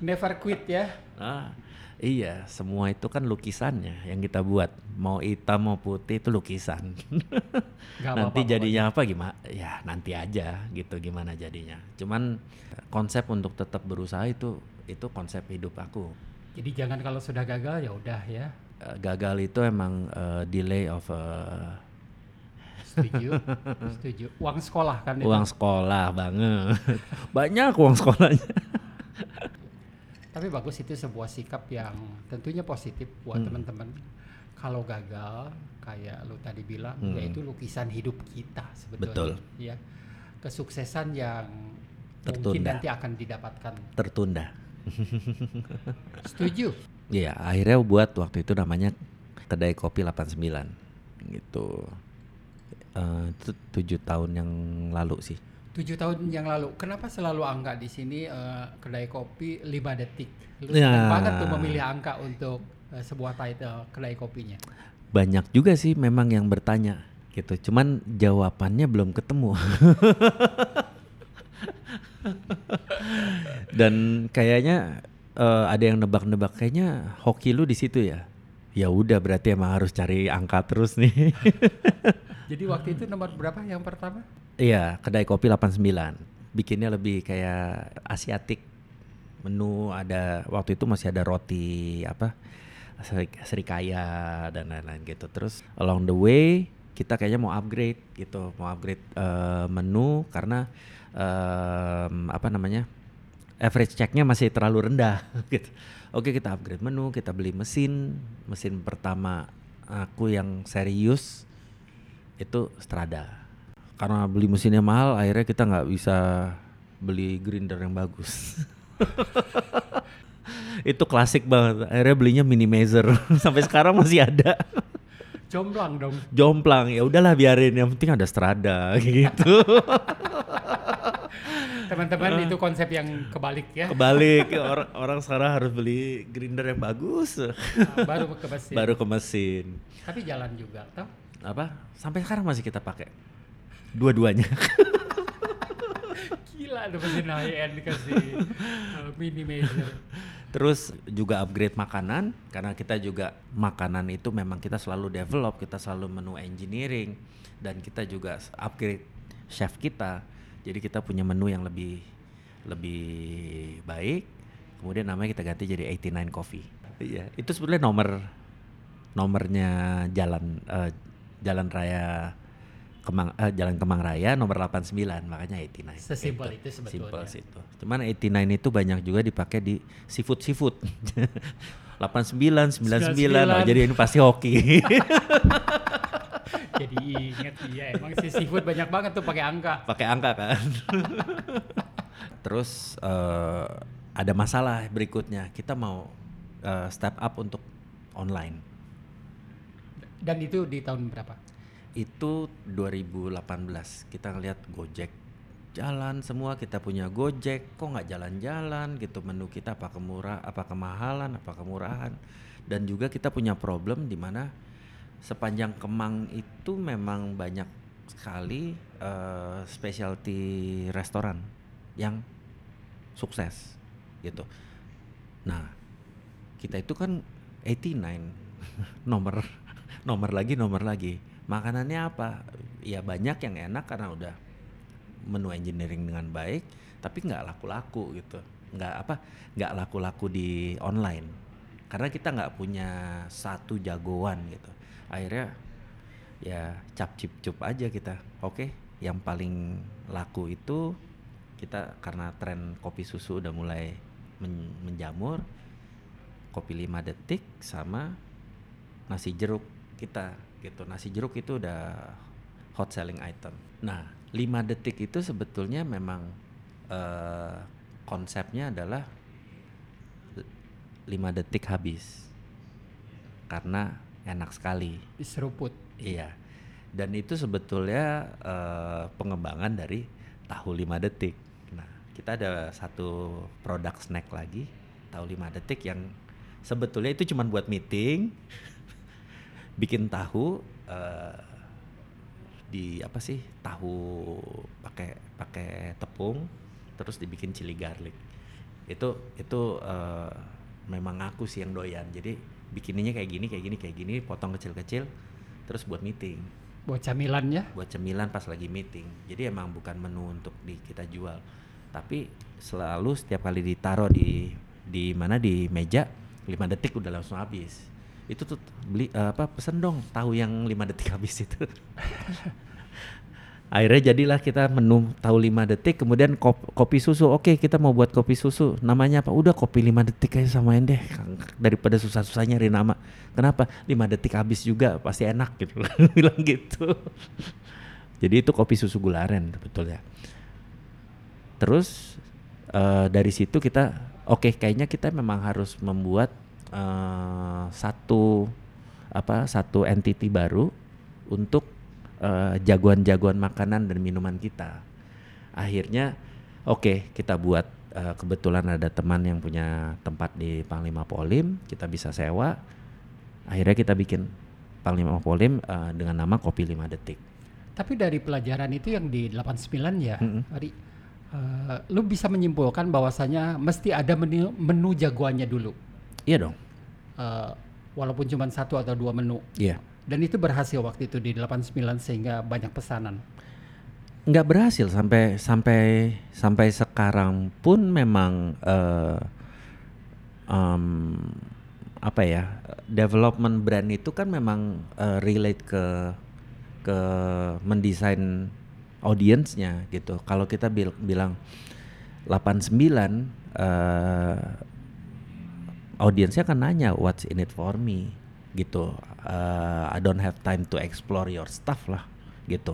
Never quit ya. Ah Iya, semua itu kan lukisannya yang kita buat. Mau hitam mau putih itu lukisan. nanti apa jadinya apa gimana? Ya nanti aja gitu gimana jadinya. Cuman konsep untuk tetap berusaha itu itu konsep hidup aku. Jadi jangan kalau sudah gagal ya udah ya. Eh, gagal itu emang eh, delay of eh, Setuju. Setuju. Uang sekolah kan itu. uang sekolah banget. Banyak uang sekolahnya. Tapi bagus itu sebuah sikap yang tentunya positif buat Hmm. teman-teman. Kalau gagal kayak lu tadi bilang Hmm. yaitu lukisan hidup kita sebetulnya. Betul. Ya. Kesuksesan yang mungkin Tertunda. nanti akan didapatkan. Tertunda. Setuju. Iya, akhirnya buat waktu itu namanya kedai kopi 89 gitu. Eh, itu tujuh tahun yang lalu sih. Tujuh tahun yang lalu, kenapa selalu angka di sini eh, kedai kopi 5 detik? Lu Ya. banget tuh memilih angka untuk eh, sebuah title kedai kopinya. Banyak juga sih memang yang bertanya gitu. Cuman jawabannya belum ketemu. Dan kayaknya eh, ada yang nebak-nebak kayaknya hoki lu di situ ya. Ya udah berarti emang harus cari angka terus nih. Jadi waktu itu nomor berapa yang pertama? Iya, kedai kopi 89. Bikinnya lebih kayak asiatik. Menu ada waktu itu masih ada roti apa? Seri, serikaya dan lain-lain gitu. Terus along the way kita kayaknya mau upgrade gitu, mau upgrade eh, menu karena em, apa namanya? average checknya masih terlalu rendah gitu. Oke, kita upgrade menu, kita beli mesin. Mesin pertama aku yang serius itu Strada karena beli mesinnya mahal akhirnya kita nggak bisa beli grinder yang bagus. Itu klasik banget. Akhirnya belinya minimizer. Sampai sekarang masih ada. Jomplang dong. jomplang. Ya udahlah biarin. Yang penting ada Strada gitu. Teman-teman itu konsep yang kebalik ya. kebalik. Orang orang sekarang harus beli grinder yang bagus. Nah, baru ke mesin. baru ke mesin. Tapi jalan juga, toh. apa? Sampai sekarang masih kita pakai dua-duanya Gila ada mesin high end dikasih uh, mini measure. Terus juga upgrade makanan karena kita juga makanan itu memang kita selalu develop, kita selalu menu engineering dan kita juga upgrade chef kita. Jadi kita punya menu yang lebih lebih baik. Kemudian namanya kita ganti jadi 89 Coffee. Iya, itu sebenarnya nomor nomornya jalan eh, jalan raya Kemang eh, Jalan Kemang Raya nomor 89 makanya 89. Sesimpel Gitu. itu sebetulnya. Simple sih itu. Cuman 89 itu banyak juga dipakai di seafood seafood. 89, 99, oh, 99. jadi ini pasti hoki. Jadi inget iya emang si seafood banyak banget tuh pakai angka. pakai angka kan. Terus eh, ada masalah berikutnya. Kita mau eh, step up untuk online. Dan itu di tahun berapa? Itu 2018 kita ngeliat Gojek jalan semua kita punya Gojek kok nggak jalan-jalan gitu menu kita apa kemurah apa kemahalan apa kemurahan dan juga kita punya problem di mana sepanjang Kemang itu memang banyak sekali eh, specialty restoran yang sukses gitu. Nah, kita itu kan 89 nomor nomor lagi nomor lagi. Makanannya apa? Ya banyak yang enak karena udah menu engineering dengan baik, tapi nggak laku-laku gitu. Nggak apa? Nggak laku-laku di online. Karena kita nggak punya satu jagoan gitu. Akhirnya ya cap cip cup aja kita. Oke, yang paling laku itu kita karena tren kopi susu udah mulai men- menjamur kopi 5 detik sama nasi jeruk kita gitu nasi jeruk itu udah hot selling item nah 5 detik itu sebetulnya memang eh, konsepnya adalah 5 detik habis karena enak sekali Diseruput. Iya. Dan itu sebetulnya eh, pengembangan dari tahu 5 detik. Nah, kita ada satu produk snack lagi, tahu 5 detik yang sebetulnya itu cuma buat meeting. Bikin tahu eh, di apa sih? Tahu pakai pakai tepung terus dibikin chili garlic. Itu itu eh, memang aku sih yang doyan. Jadi bikininnya kayak gini, kayak gini, kayak gini, potong kecil-kecil terus buat meeting Buat camilannya buat cemilan pas lagi meeting jadi emang bukan menu untuk di kita jual tapi selalu setiap kali ditaruh di di mana di meja lima detik udah langsung habis itu tuh beli eh, apa pesen dong tahu yang lima detik habis itu. Akhirnya jadilah kita menu tahu lima detik kemudian kop- kopi susu. Oke kita mau buat kopi susu. Namanya apa? Udah kopi lima detik aja samain deh. Daripada susah-susah nyari nama. Kenapa? Lima detik habis juga pasti enak gitu. Bilang gitu. Jadi itu kopi susu gula aren betul ya terus eh, dari situ kita oke kayaknya kita memang harus membuat eh, satu apa satu entity baru untuk eh, jagoan-jagoan makanan dan minuman kita akhirnya oke kita buat eh, kebetulan ada teman yang punya tempat di Panglima Polim kita bisa sewa akhirnya kita bikin Panglima Polim eh, dengan nama Kopi 5 Detik Tapi dari pelajaran itu yang di 89 ya, Mm-mm. Ari, eh, lu bisa menyimpulkan bahwasanya mesti ada menu, menu jagoannya dulu. Iya dong Eh, walaupun cuma satu atau dua menu. iya Dan itu berhasil waktu itu di 89 sehingga banyak pesanan. nggak berhasil sampai sampai sampai sekarang pun memang eh, em, apa ya development brand itu kan memang eh, relate ke ke mendesain audiensnya gitu kalau kita bil- bilang 89 eh, audiensnya akan nanya what's in it for me? gitu. Eh, I don't have time to explore your stuff lah gitu.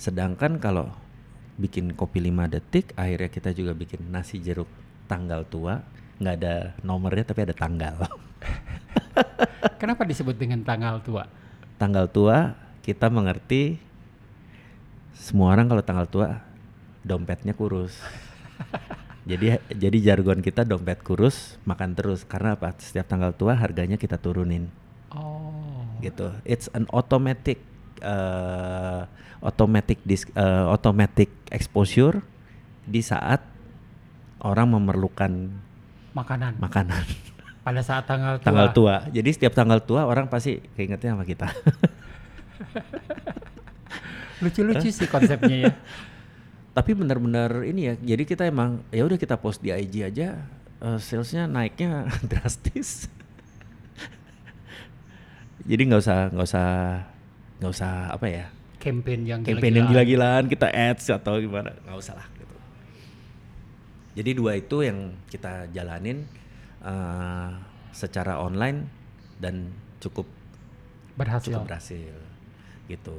Sedangkan kalau bikin kopi 5 detik akhirnya kita juga bikin nasi jeruk tanggal tua nggak ada nomornya tapi ada tanggal. Kenapa disebut dengan tanggal tua? tanggal tua kita mengerti semua orang kalau tanggal tua dompetnya kurus jadi jadi jargon kita dompet kurus makan terus. Karena apa? Setiap tanggal tua harganya kita turunin. Oh. gitu. It's an automatic uh, automatic dis, uh, automatic exposure di saat orang memerlukan Makanan. makanan. Pada saat tanggal tua. tanggal tua. Jadi setiap tanggal tua orang pasti keingetnya sama kita. Lucu-lucu sih konsepnya ya. tapi benar-benar ini ya jadi kita emang ya udah kita post di IG aja uh, salesnya naiknya drastis jadi nggak usah nggak usah nggak usah apa ya Campaign yang campaign yang gila-gilaan. kita ads atau gimana nggak usah lah gitu jadi dua itu yang kita jalanin eh, secara online dan cukup Berhasil. cukup berhasil gitu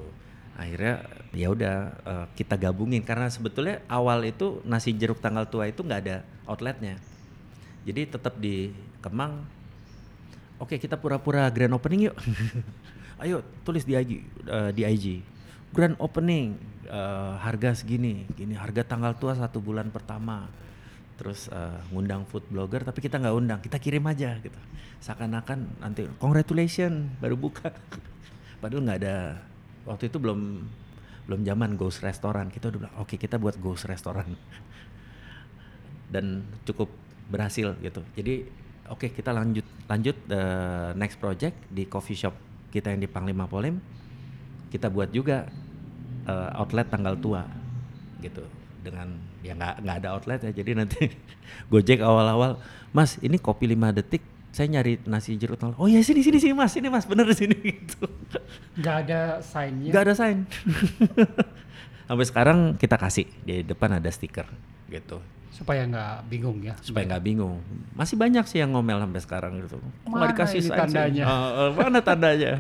akhirnya ya udah eh, kita gabungin. Karena sebetulnya awal itu nasi jeruk tanggal tua itu nggak ada outletnya. Jadi tetap di Kemang oke kita pura-pura grand opening yuk. Ayo tulis di IG eh, di IG grand opening eh, harga segini gini harga tanggal tua satu bulan pertama. Terus eh, ngundang food blogger tapi kita nggak undang kita kirim aja gitu. Seakan-akan nanti congratulation baru buka. Padahal nggak ada waktu itu belum belum zaman ghost restoran. Kita udah oke kita buat ghost restoran. Dan cukup berhasil gitu. Jadi oke kita lanjut lanjut the next project di coffee shop kita yang di Panglima Polim. Kita buat juga eh, outlet tanggal tua gitu. Dengan ya nggak nggak ada outlet ya. Jadi nanti Gojek awal-awal Mas ini kopi 5 detik saya nyari nasi jeruk tanggal oh ya sini sini sini Mas. Ini Mas. Bener di sini gitu. Nggak ada sign-nya. nggak ada sign. Sampai sekarang kita kasih. Di depan ada stiker gitu. Supaya nggak bingung ya. supaya nggak bingung. Masih banyak sih yang ngomel sampai sekarang gitu. Mana dikasih ini sign sih? tandanya? Ah, mana tandanya?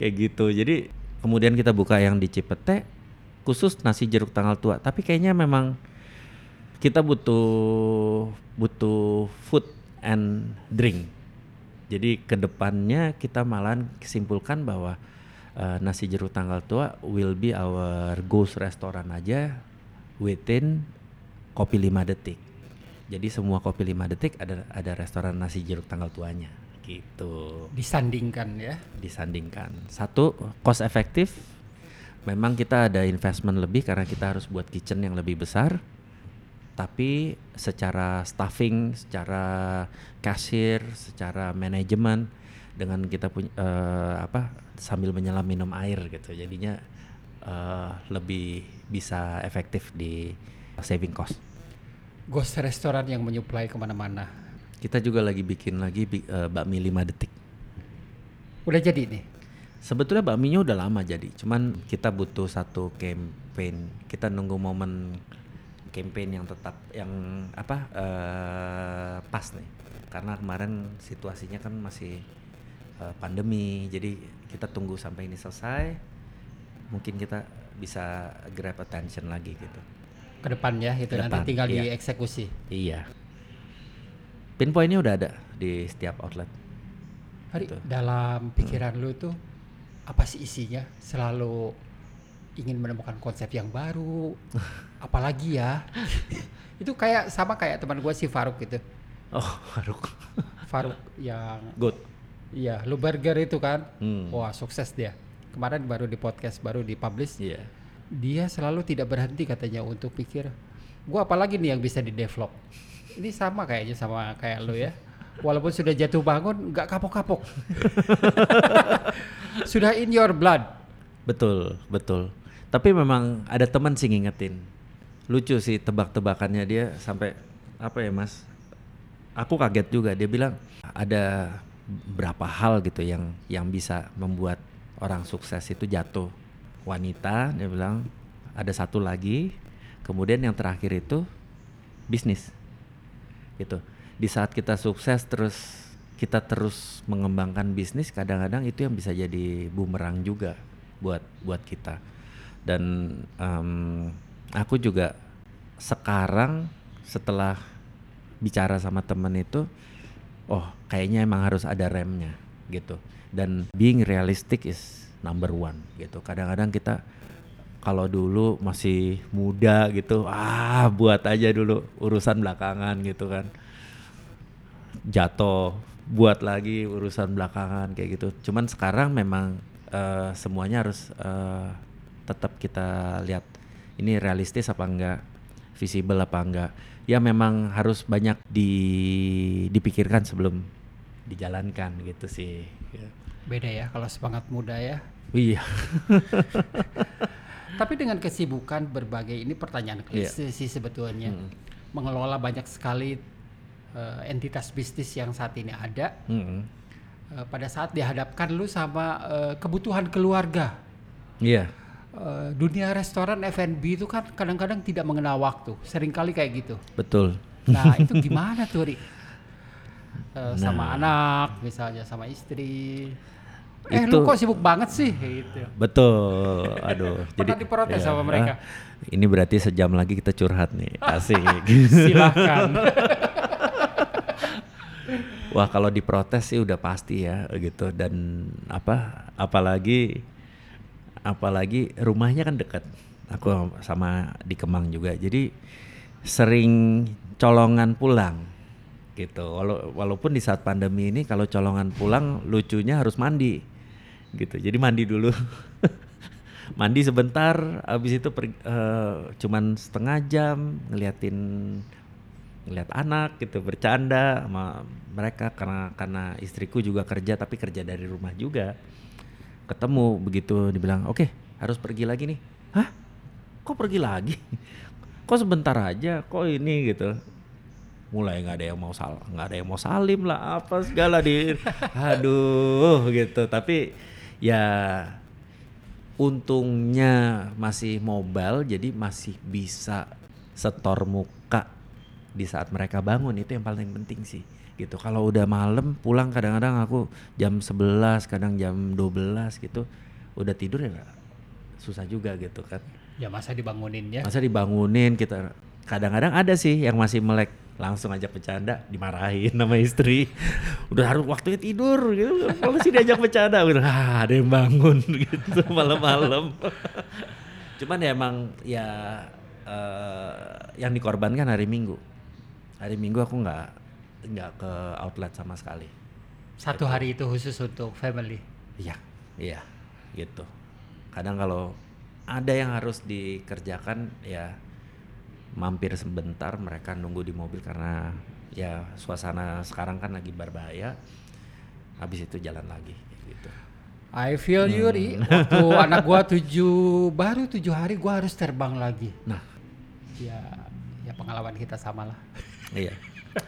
Kayak gitu. Jadi kemudian kita buka yang di Cipete khusus nasi jeruk tanggal tua. Tapi kayaknya memang kita butuh butuh food and drink jadi ke depannya kita malahan simpulkan bahwa eh, nasi jeruk tanggal tua will be our ghost restoran aja within kopi 5 detik. Jadi semua kopi 5 detik ada ada restoran nasi jeruk tanggal tuanya gitu Disandingkan ya. disandingkan. Satu cost efektif. Memang kita ada investment lebih karena kita harus buat kitchen yang lebih besar. Tapi secara staffing, secara kasir, secara manajemen dengan kita punya eh, apa sambil menyelam minum air gitu. Jadinya eh, lebih bisa efektif di saving cost. Ghost restoran yang menyuplai ke mana-mana. Kita juga lagi bikin lagi eh, bakmi 5 detik. Udah jadi nih. Sebetulnya bakminya udah lama jadi, cuman kita butuh satu campaign. Kita nunggu momen campaign yang tetap yang apa eh, pas nih. Karena kemarin situasinya kan masih eh, pandemi, jadi kita tunggu sampai ini selesai. Mungkin kita bisa grab attention lagi gitu. Ke depan ya, itu nanti tinggal iya. dieksekusi. Iya. Pinpointnya udah ada di setiap outlet. Hari Betul. dalam pikiran lu tuh apa sih isinya? Selalu ingin menemukan konsep yang baru, apalagi ya? itu kayak sama kayak teman gue si Faruk gitu. Oh, Faruk. Faruk yang Good. iya, lu burger itu kan. Hmm. Wah, sukses dia. Kemarin baru di podcast baru dipublish. Iya. Dia selalu tidak berhenti katanya untuk pikir, gua apalagi nih yang bisa di develop. Ini sama kayaknya sama kayak lu ya. Walaupun sudah jatuh bangun, nggak kapok-kapok. sudah in your blood. Betul, betul. Tapi memang ada teman sih ngingetin. Lucu sih tebak-tebakannya dia sampai apa ya, Mas? Aku kaget juga. Dia bilang ada berapa hal gitu yang yang bisa membuat orang sukses itu jatuh. Wanita, dia bilang ada satu lagi. Kemudian yang terakhir itu bisnis. Gitu. Di saat kita sukses terus kita terus mengembangkan bisnis kadang-kadang itu yang bisa jadi bumerang juga buat buat kita dan em, aku juga sekarang setelah bicara sama temen itu oh kayaknya emang harus ada remnya gitu. Dan being realistic is number one gitu. Kadang-kadang kita kalau dulu masih muda gitu ah buat aja dulu urusan belakangan gitu kan. Jatuh buat lagi urusan belakangan kayak gitu. Cuman sekarang memang eh, semuanya harus eh, tetap kita lihat ini realistis apa enggak, visible apa enggak. Ya memang harus banyak di dipikirkan sebelum dijalankan gitu sih. Beda ya kalau semangat muda ya. Iya. Tapi dengan kesibukan berbagai ini pertanyaan Iya. klise sih sebetulnya. Hmm. Mengelola banyak sekali eh, entitas bisnis yang saat ini ada. Mm-mm. eh, pada saat dihadapkan lu sama eh, kebutuhan keluarga. Iya. Eh, dunia restoran F&B itu kan kadang-kadang tidak mengenal waktu. Seringkali kayak gitu. Betul. Nah, itu gimana tuh, Ri? Eh, Nah. sama anak, misalnya sama istri. Eh, Itu- lu kok sibuk banget sih? Gitu. Betul. Aduh. Pernah diprotes sama mereka? Ini berarti sejam lagi kita curhat nih. Asik. Silahkan. Wah kalau diprotes sih udah pasti ya gitu dan apa apalagi apalagi rumahnya kan dekat. Aku sama di Kemang juga. Jadi sering colongan pulang gitu. Walau, walaupun di saat pandemi ini kalau colongan pulang lucunya harus mandi gitu. Jadi mandi dulu. Mandi sebentar habis itu per, eh, cuman setengah jam ngeliatin ngeliat anak gitu. Bercanda sama mereka karena karena istriku juga kerja tapi kerja dari rumah juga ketemu begitu dibilang oke harus pergi lagi nih. Hah? Kok pergi lagi? Kok sebentar aja? Kok ini? Gitu. Mulai nggak ada yang mau sal nggak ada yang mau salim lah apa segala di aduh gitu. Tapi ya untungnya masih mobile jadi masih bisa setor muka di saat mereka bangun. Itu yang paling penting sih gitu. Kalau udah malam pulang kadang-kadang aku jam 11 kadang jam 12 gitu udah tidur ya susah juga gitu kan. Ya masa dibangunin ya. masa dibangunin kita. Kadang-kadang ada sih yang masih melek langsung ajak bercanda dimarahin sama istri. Udah harus waktunya tidur gitu kalau sih diajak bercanda. Udah ah, ada yang bangun gitu malam-malam. Cuman ya emang ya eh, yang dikorbankan hari minggu. Hari minggu aku nggak nggak ke outlet sama sekali Satu hari itu khusus untuk family. Iya, iya, gitu. Kadang kalau ada yang harus dikerjakan ya mampir sebentar mereka nunggu di mobil karena ya suasana sekarang kan lagi berbahaya. Habis itu jalan lagi gitu. I feel you, Ri. Hmm. Waktu anak gua tujuh, baru tujuh hari gua harus terbang lagi. Nah, Ya, ya pengalaman kita sama lah. iya.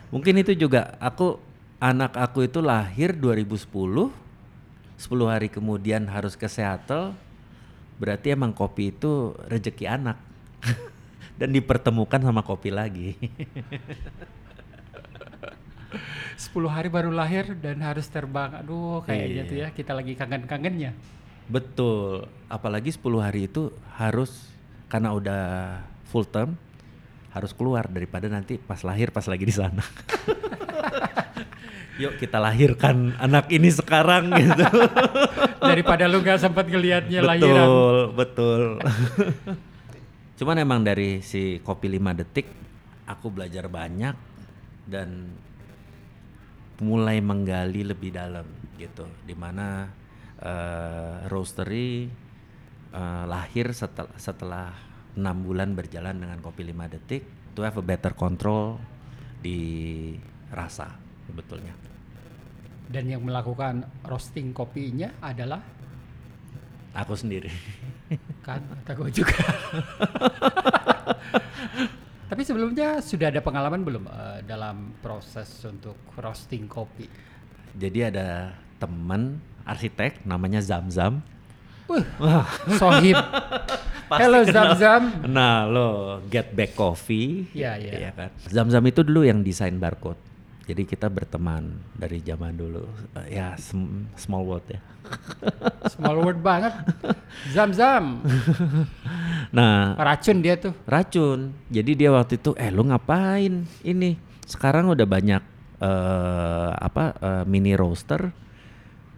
Mungkin itu juga aku anak aku itu lahir 2010 10 hari kemudian harus ke Seattle berarti emang kopi itu rezeki anak dan dipertemukan sama kopi lagi 10 hari baru lahir dan harus terbang. Aduh, kayaknya Iya. tuh ya kita lagi kangen-kangennya. betul apalagi 10 hari itu harus karena udah full term harus keluar daripada nanti pas lahir pas lagi di sana. Yuk kita lahirkan anak ini sekarang gitu. Daripada lu gak sempat ngelihatnya lahiran. betul. Betul cuman emang dari si kopi 5 detik aku belajar banyak dan mulai menggali lebih dalam gitu. Di mana eh, roastery eh, lahir setel- setelah enam bulan berjalan dengan kopi 5 detik to have a better control di rasa sebetulnya Dan yang melakukan roasting kopinya adalah aku sendiri kan gue juga. Tapi sebelumnya sudah ada pengalaman belum eh, dalam proses untuk roasting kopi? Jadi ada teman arsitek namanya Zamzam. Wih, Wah, sohib. pasti Hello kenal. Zam-Zam. Nah, lo Get Back Coffee. Iya, iya. Iya kan. Zamzam itu dulu yang desain barcode. Jadi kita berteman dari zaman dulu. Eh, ya, sm- small world ya. Small word banget. Zam-Zam. Nah, Racun dia tuh. racun. Jadi dia waktu itu, eh lu ngapain ini? Sekarang udah banyak eh apa eh, mini roaster,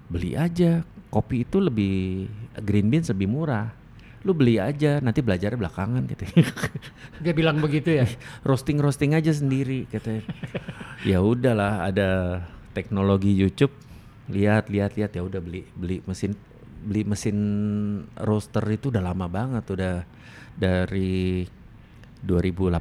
beli aja. Kopi itu lebih green beans lebih murah. Lu beli aja, nanti belajarnya belakangan gitu. Dia bilang begitu ya. roasting roasting aja sendiri katanya. ya udahlah, ada teknologi YouTube. Lihat lihat lihat ya udah beli beli mesin beli mesin roaster itu udah lama banget udah dari 2018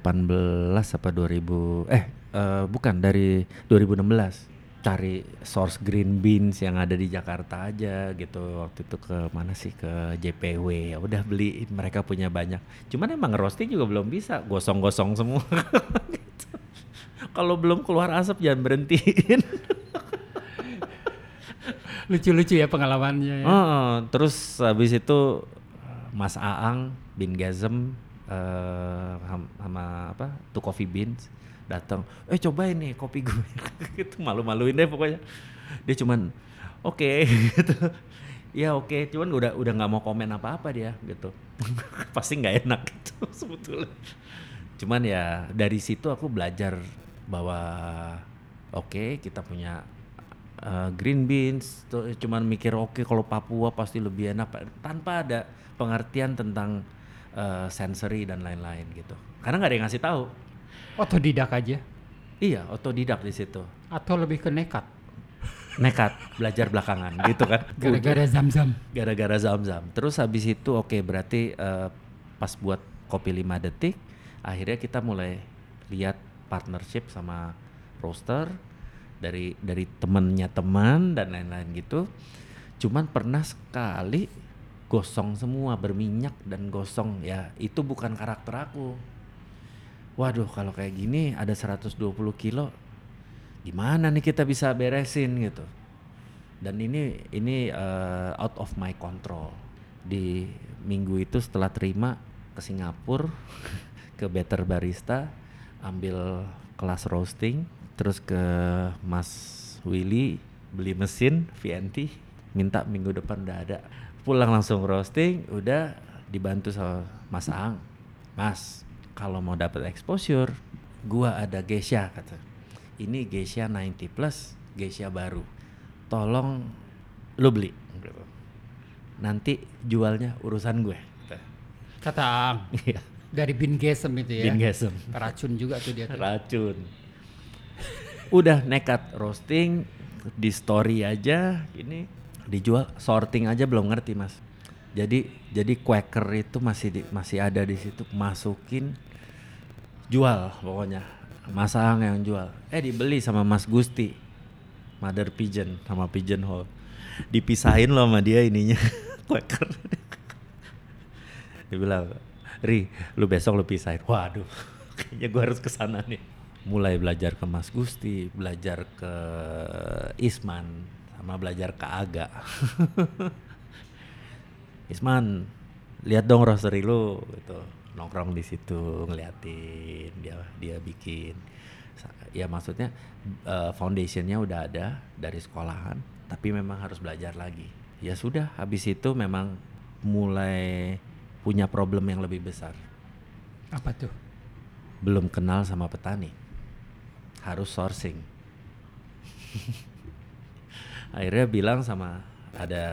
apa 2000 eh eh, bukan dari 2016 cari source green beans yang ada di Jakarta aja gitu. Waktu itu ke mana sih? Ke JPW ya udah beli. Mereka punya banyak. Cuman emang roasting juga belum bisa. Gosong-gosong semua. Gitu. kalau belum keluar asap jangan berhentiin. Lucu-lucu ya pengalamannya ya. Oh, terus habis itu Mas Aang bin Gazem ham- sama apa? Tuh coffee beans datang eh cobain nih kopi gue. Itu malu-maluin deh pokoknya. Dia cuman oke gitu. Ya oke cuman udah udah nggak mau komen apa-apa dia gitu. Pasti nggak enak gitu sebetulnya. Cuman ya dari situ aku belajar bahwa oke kita punya uh, green beans. Tuh cuman mikir oke kalau Papua pasti lebih enak. Tanpa ada pengertian tentang uh, sensory dan lain-lain gitu. Karena nggak ada yang ngasih tahu Otodidak aja. iya otodidak di situ Atau lebih ke nekat. nekat belajar belakangan gitu kan Gara-gara zam-zam. gara-gara zam-zam. Terus habis itu oke berarti eh, pas buat kopi 5 detik akhirnya kita mulai lihat partnership sama roaster dari dari temennya teman dan lain-lain gitu. Cuman pernah sekali gosong semua berminyak dan gosong ya itu bukan karakter aku. Waduh kalau kayak gini ada 120 kilo gimana nih kita bisa beresin gitu? Dan ini ini uh, out of my control. Di minggu itu setelah terima ke Singapura ke Better Barista ambil kelas roasting terus ke Mas Willy beli mesin VNT minta minggu depan udah ada. Pulang langsung roasting udah dibantu sama Mas Ang. Mas kalau mau dapat exposure gua ada Geisha kata. Ini Geisha 90 plus Geisha baru. Tolong lu beli gitu. nanti jualnya urusan gue Kata. Ang. Iya, Dari bin gesem itu ya. bin gesem. Racun juga tuh dia tuh. racun udah nekat roasting di story aja ini. Dijual sorting aja belum ngerti mas. Jadi jadi quaker itu masih di- masih ada di situ. Masukin jual pokoknya. Mas Ang yang jual. Eh dibeli sama Mas Gusti. Mother Pigeon sama Pigeon Hall dipisahin loh sama dia ininya. Quaker. Dia bilang Ri lu besok lu pisahin. Waduh kayaknya gua harus ke sana nih. Mulai belajar ke Mas Gusti, belajar ke Isman, sama belajar ke Aga. Isman, lihat dong roastery lu gitu. Nongkrong di situ ngeliatin dia dia bikin. Ya maksudnya eh, foundationnya udah ada dari sekolahan, tapi memang harus belajar lagi. Ya sudah, habis itu memang mulai punya problem yang lebih besar. Apa tuh? Belum kenal sama petani. Harus sourcing. Akhirnya bilang sama ada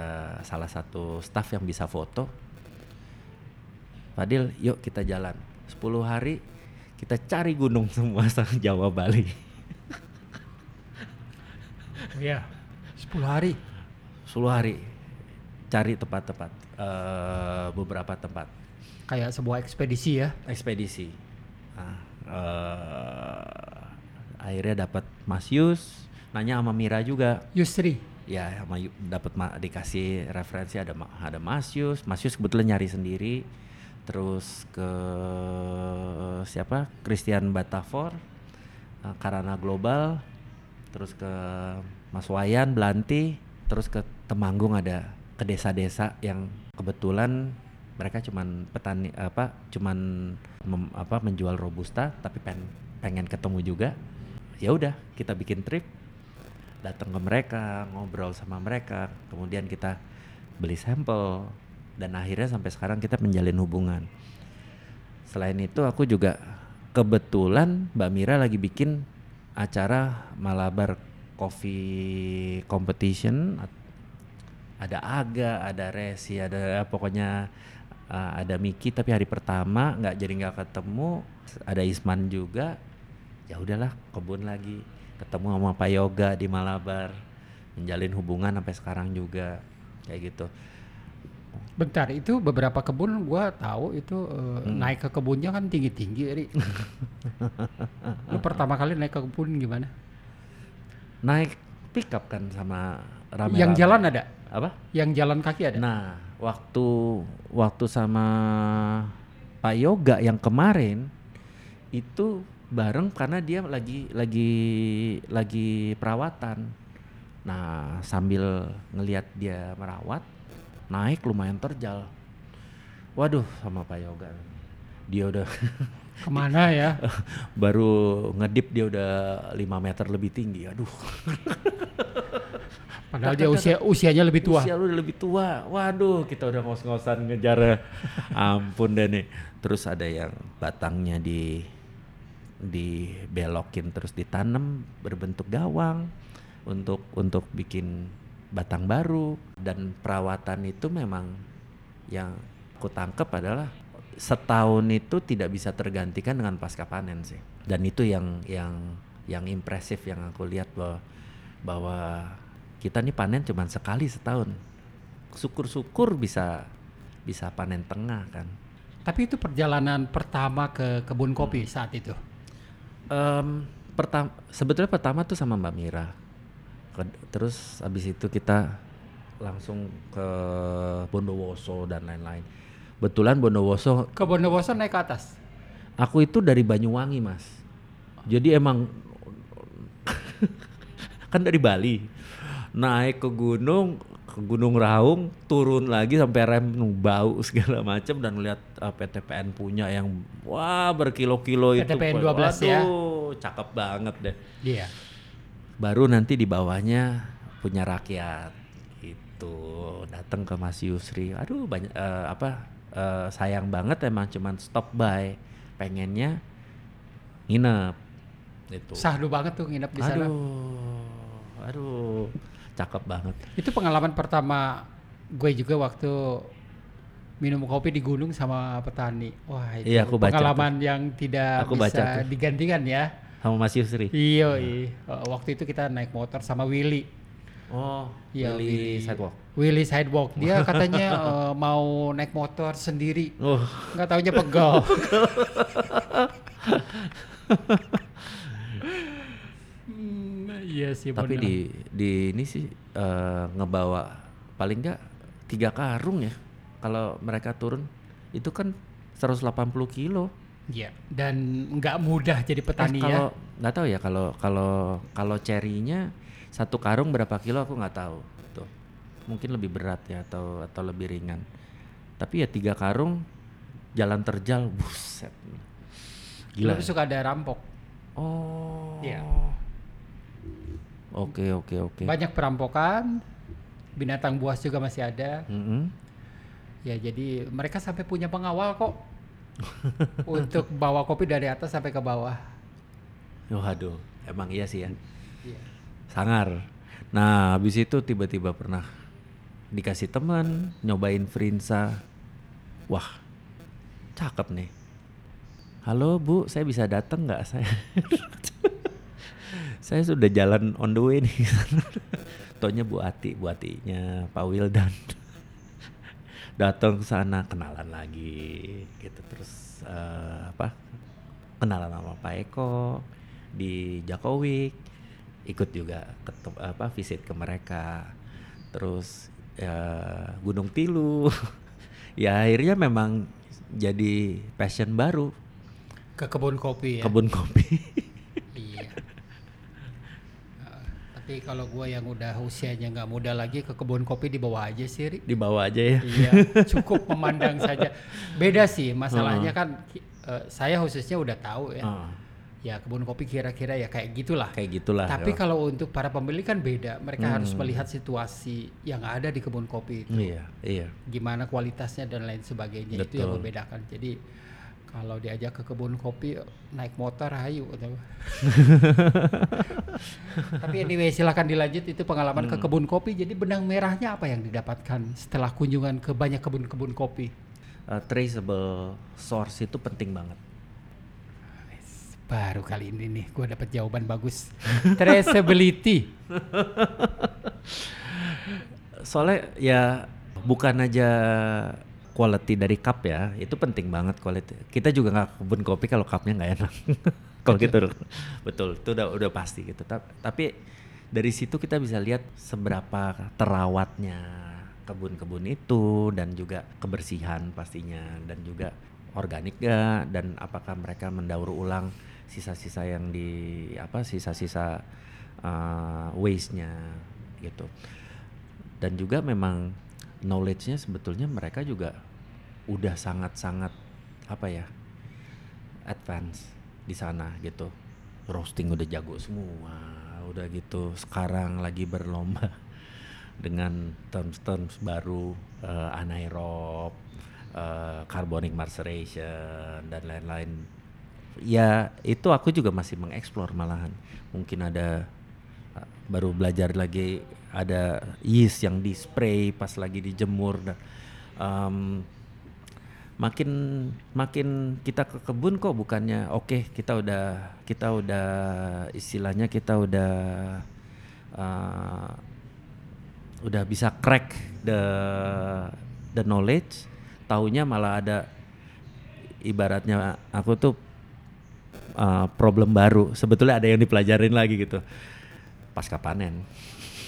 salah satu staff yang bisa foto. Fadil, yuk kita jalan. 10 hari kita cari gunung semua sang Jawa Bali. Iya. 10 hari. 10 hari cari tempat-tempat eh, beberapa tempat Kayak sebuah ekspedisi ya. ekspedisi. Nah, eh, akhirnya dapat Mas Yus, nanya sama Mira juga. Yusri. Ya, sama dapat dikasih referensi ada ada Mas Yus. Mas Yus kebetulan nyari sendiri. Terus ke siapa? Christian Batafor, eh, Karana Global, terus ke Mas Wayan Belanti, terus ke Temanggung ada ke desa-desa yang kebetulan mereka cuman petani apa cuman mem- apa menjual robusta tapi pen- pengen ketemu juga. Ya udah kita bikin trip. Datang ke mereka ngobrol sama mereka. Kemudian kita beli sampel dan akhirnya sampai sekarang kita menjalin hubungan. Selain itu aku juga kebetulan Mbak Mira lagi bikin acara Malabar Coffee Competition. Ada Aga, ada Resi, ada pokoknya uh, ada Miki. Tapi hari pertama nggak jadi nggak ketemu. Ada Isman juga. Ya udahlah kebun lagi. Ketemu sama Pak Yoga di Malabar. Menjalin hubungan sampai sekarang juga. Kayak gitu Bentar, itu beberapa kebun gua tahu itu eh, Hmm. naik ke kebunnya kan tinggi-tinggi, Ri. Lu pertama kali naik ke kebun gimana? naik pickup kan sama rame Yang jalan ada? apa Yang jalan kaki ada? Nah, waktu waktu sama Pak Yoga yang kemarin itu bareng karena dia lagi lagi lagi perawatan. Nah, sambil ngelihat dia merawat, naik lumayan terjal. Waduh, sama Pak Yoga. Dia udah Ke mana ya? baru ngedip dia udah 5 meter lebih tinggi. Aduh, Padahal dia usia usianya lebih tua. Usia lu udah lebih tua. Waduh, kita udah ngos-ngosan ngejar. Ampun deh nih. Terus ada yang batangnya di dibelokin terus ditanam berbentuk gawang untuk untuk bikin batang baru. Dan perawatan itu memang yang aku tangkap adalah setahun itu tidak bisa tergantikan dengan pasca panen sih. Dan itu yang yang yang impresif yang aku lihat bahwa bahwa kita nih panen cuma sekali setahun. Syukur-syukur bisa bisa panen tengah kan. Tapi itu perjalanan pertama ke kebun kopi saat itu. Em, pertama sebetulnya pertama tuh sama Mbak Mira terus habis itu kita langsung ke Bondowoso dan lain-lain betulan Bondowoso Ke Bondowoso naik ke atas. aku itu dari Banyuwangi mas jadi emang kan dari Bali naik ke gunung ke Gunung Raung turun lagi sampai rem bau segala macam dan lihat uh, PTPN punya yang wah berkilo-kilo itu PTPN 12 ya. Waduh, cakep banget deh Iya. Baru nanti di bawahnya punya rakyat itu datang ke Mas Yusri aduh banyak eh, apa eh, sayang banget emang cuman stop by pengennya nginep itu Sahdu banget tuh nginep di sana. aduh aduh cakep banget Itu pengalaman pertama gue juga waktu minum kopi di gunung sama petani. Wah, itu Iya, aku baca pengalaman yang tidak Aku baca bisa tuh. digantikan ya. Sama Mas Yusri Iya, iya. Eh, waktu itu kita naik motor sama Willy. oh Iya, Willy sidewalk Willy Sidewalk. Dia katanya eh, mau naik motor sendiri. oh Nggak taunya pegal. Hmm, iya sih. tapi bener. di di ini sih eh, ngebawa paling enggak tiga karung ya kalau mereka turun itu kan 180 kilo Iya. Dan nggak mudah jadi petani Eh, kalau ya. nggak tahu ya kalau kalau kalau cherry-nya satu karung berapa kilo aku nggak tahu tuh mungkin lebih berat ya atau atau lebih ringan tapi ya tiga karung jalan terjal buset Gila. gila suka ada rampok. oh Iya. oke oke oke Banyak perampokan, binatang buas juga masih ada. Mm-mm. Ya jadi mereka sampai punya pengawal kok untuk bawa kopi dari atas sampai ke bawah. Waduh, emang iya sih ya. Iya. Sangar. Nah, habis itu tiba-tiba pernah dikasih teman nyobain Frinsa. Wah, cakep nih. Halo Bu, saya bisa datang nggak? Saya saya sudah jalan on the way nih. Tonya Bu Ati, Bu Atinya Pak Wildan. Datang ke sana kenalan lagi gitu terus eh, apa? Kenalan sama Pak Eko di Jakowik ikut juga ketem- apa visit ke mereka terus ya Gunung Tilu ya akhirnya memang jadi passion baru Ke kebun kopi ya. kebun kopi Iya. Eh, tapi kalau gua yang udah usianya nggak muda lagi ke kebun kopi dibawa aja sih, Ri. dibawa aja ya Iya, cukup memandang saja. Beda sih, masalahnya kan ki- eh, saya khususnya udah tahu ya. Ah, Ya kebun kopi kira-kira ya kayak gitulah. kayak gitulah Tapi ya. kalau untuk para pembeli kan beda. Mereka harus Hmm. melihat situasi yang ada di kebun kopi itu. iya iya Gimana kualitasnya dan lain sebagainya. Itu yang Betul. membedakan. Jadi kalau diajak ke kebun kopi naik motor hayu Tapi anyway silahkan dilanjut itu pengalaman ke Hmm. kebun kopi. Jadi benang merahnya apa yang didapatkan setelah kunjungan ke banyak kebun-kebun kopi? Eh, traceable source itu penting banget Baru kali ini nih gue dapat jawaban bagus. Traceability. soalnya ya bukan aja quality dari cup ya itu penting banget quality. Kita juga nggak kebun kopi kalau cupnya nggak enak. Kalau gitu. Betul itu udah udah pasti gitu. Ta- tapi dari situ kita bisa lihat seberapa terawatnya kebun-kebun itu dan juga kebersihan pastinya dan juga organik gak dan apakah mereka mendaur ulang sisa-sisa yang di apa sisa-sisa uh, waste-nya gitu. Dan juga memang knowledge-nya sebetulnya mereka juga udah sangat-sangat apa ya advance di sana gitu. Roasting udah jago semua udah gitu sekarang lagi berlomba dengan terms-terms baru eh, anaerob eh, carbonic maceration dan lain-lain. Ya itu aku juga masih mengeksplor malahan. Mungkin ada uh, baru belajar lagi ada yeast yang di spray pas lagi dijemur um, makin makin kita ke kebun kok bukannya oke kita udah kita udah istilahnya kita udah uh, udah bisa crack the the knowledge taunya malah ada ibaratnya aku tuh uh, problem baru. Sebetulnya ada yang dipelajarin lagi gitu. Pasca panen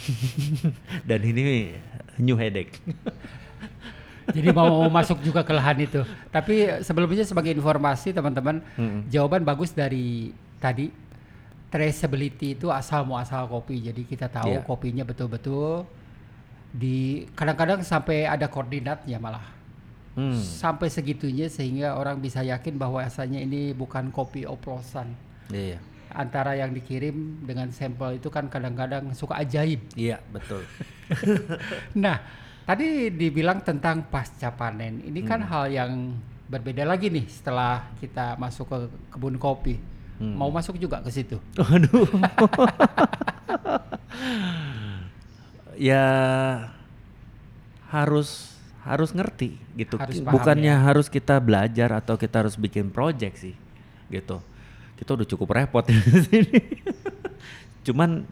dan ini new headache Jadi mau masuk juga ke lahan itu. Tapi sebelumnya sebagai informasi teman-teman, Mm-mm. jawaban bagus dari tadi traceability itu asal muasal kopi. Jadi kita tahu Iya. kopinya betul-betul di kadang-kadang sampai ada koordinatnya malah. Hmm. Sampai segitunya sehingga orang bisa yakin bahwa asalnya ini bukan kopi oplosan. iya Antara yang dikirim dengan sampel itu kan kadang-kadang suka ajaib. iya betul Nah, tadi dibilang tentang pasca panen. Ini kan Hmm. hal yang berbeda lagi nih setelah kita masuk ke kebun kopi. Hmm. Mau masuk juga ke situ. Waduh. ya harus harus ngerti gitu. Harus paham Bukannya ya. harus kita belajar atau kita harus bikin project sih. Gitu. Kita udah cukup repot di sini. cuman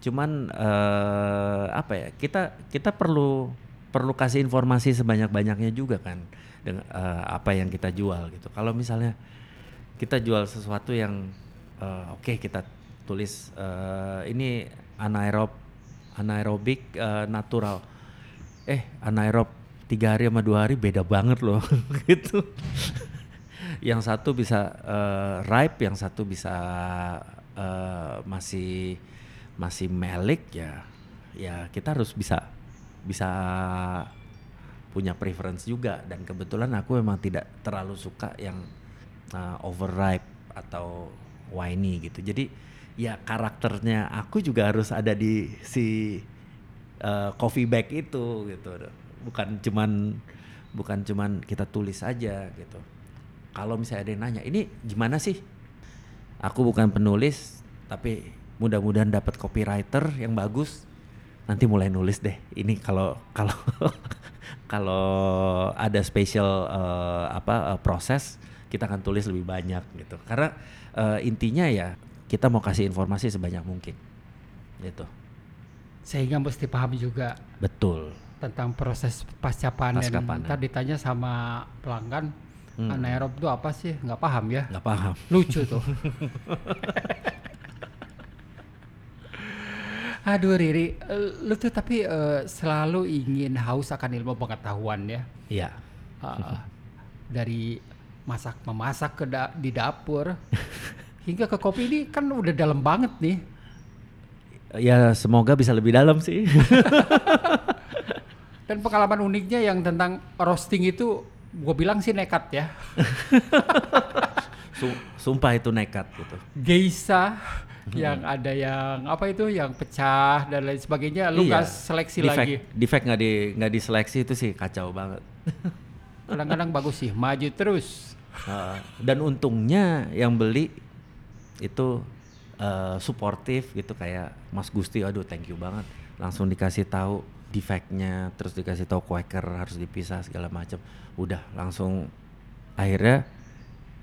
cuman eh, apa ya? Kita kita perlu perlu kasih informasi sebanyak-banyaknya juga kan dengan eh, apa yang kita jual gitu. Kalau misalnya kita jual sesuatu yang eh, oke kita tulis eh, ini anaerob anaerobik eh, natural eh anaerob tiga hari sama dua hari beda banget loh gitu yang satu bisa uh, ripe, yang satu bisa uh, masih masih melik ya. Ya kita harus bisa bisa punya preference juga dan kebetulan aku memang tidak terlalu suka yang uh, overripe atau winey gitu. Jadi ya karakternya aku juga harus ada di si uh, coffee bag itu gitu. Bukan cuman bukan cuman kita tulis aja gitu. Kalau misalnya ada yang nanya, ini gimana sih? Aku bukan penulis tapi mudah-mudahan dapat copywriter yang bagus. Nanti mulai nulis deh. Ini kalau kalau kalau ada special uh, apa uh, proses kita akan tulis lebih banyak gitu karena uh, intinya ya kita mau kasih informasi sebanyak mungkin gitu sehingga mesti paham juga betul tentang proses pasca panen. Pasca panen. Ntar ditanya sama pelanggan hmm. anaerob itu apa sih nggak paham ya nggak paham lucu tuh Aduh Riri, lu tuh tapi uh, selalu ingin haus akan ilmu pengetahuan ya. Iya. Uh, dari masak memasak ke da di dapur hingga ke kopi ini kan udah dalam banget nih. Ya semoga bisa lebih dalam sih. Dan pengalaman uniknya yang tentang roasting itu gue bilang sih nekat ya. Sumpah itu nekat gitu. Geisa yang ada yang apa itu yang pecah dan lain sebagainya lu nggak iya. seleksi defect, lagi. defect nggak di nggak diseleksi itu sih kacau banget. Kadang-kadang bagus sih maju terus. Uh, dan untungnya yang beli itu uh, suportif gitu kayak Mas Gusti aduh thank you banget. Langsung dikasih tahu defectnya terus dikasih tahu quaker harus dipisah segala macam udah langsung akhirnya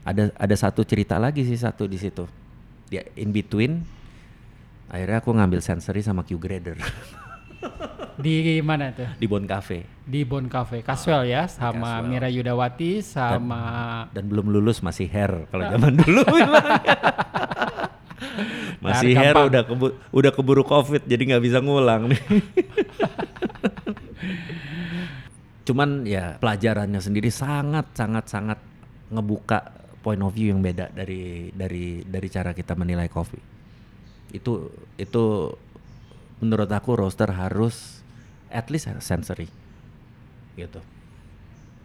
ada ada satu cerita lagi sih satu di situ dia in between akhirnya aku ngambil sensory sama Q grader. Di mana tuh di Bon Cafe. Di Bon Cafe. Caswell ya sama Caswell. Mira Yudawati sama dan, dan belum lulus masih hair kalau zaman dulu. Masih hair udah kebu udah keburu covid jadi nggak bisa ngulang nih. Cuman ya pelajarannya sendiri sangat sangat sangat ngebuka point of view yang beda dari dari dari cara kita menilai kopi. Itu itu menurut aku roaster harus at least sensory. Gitu.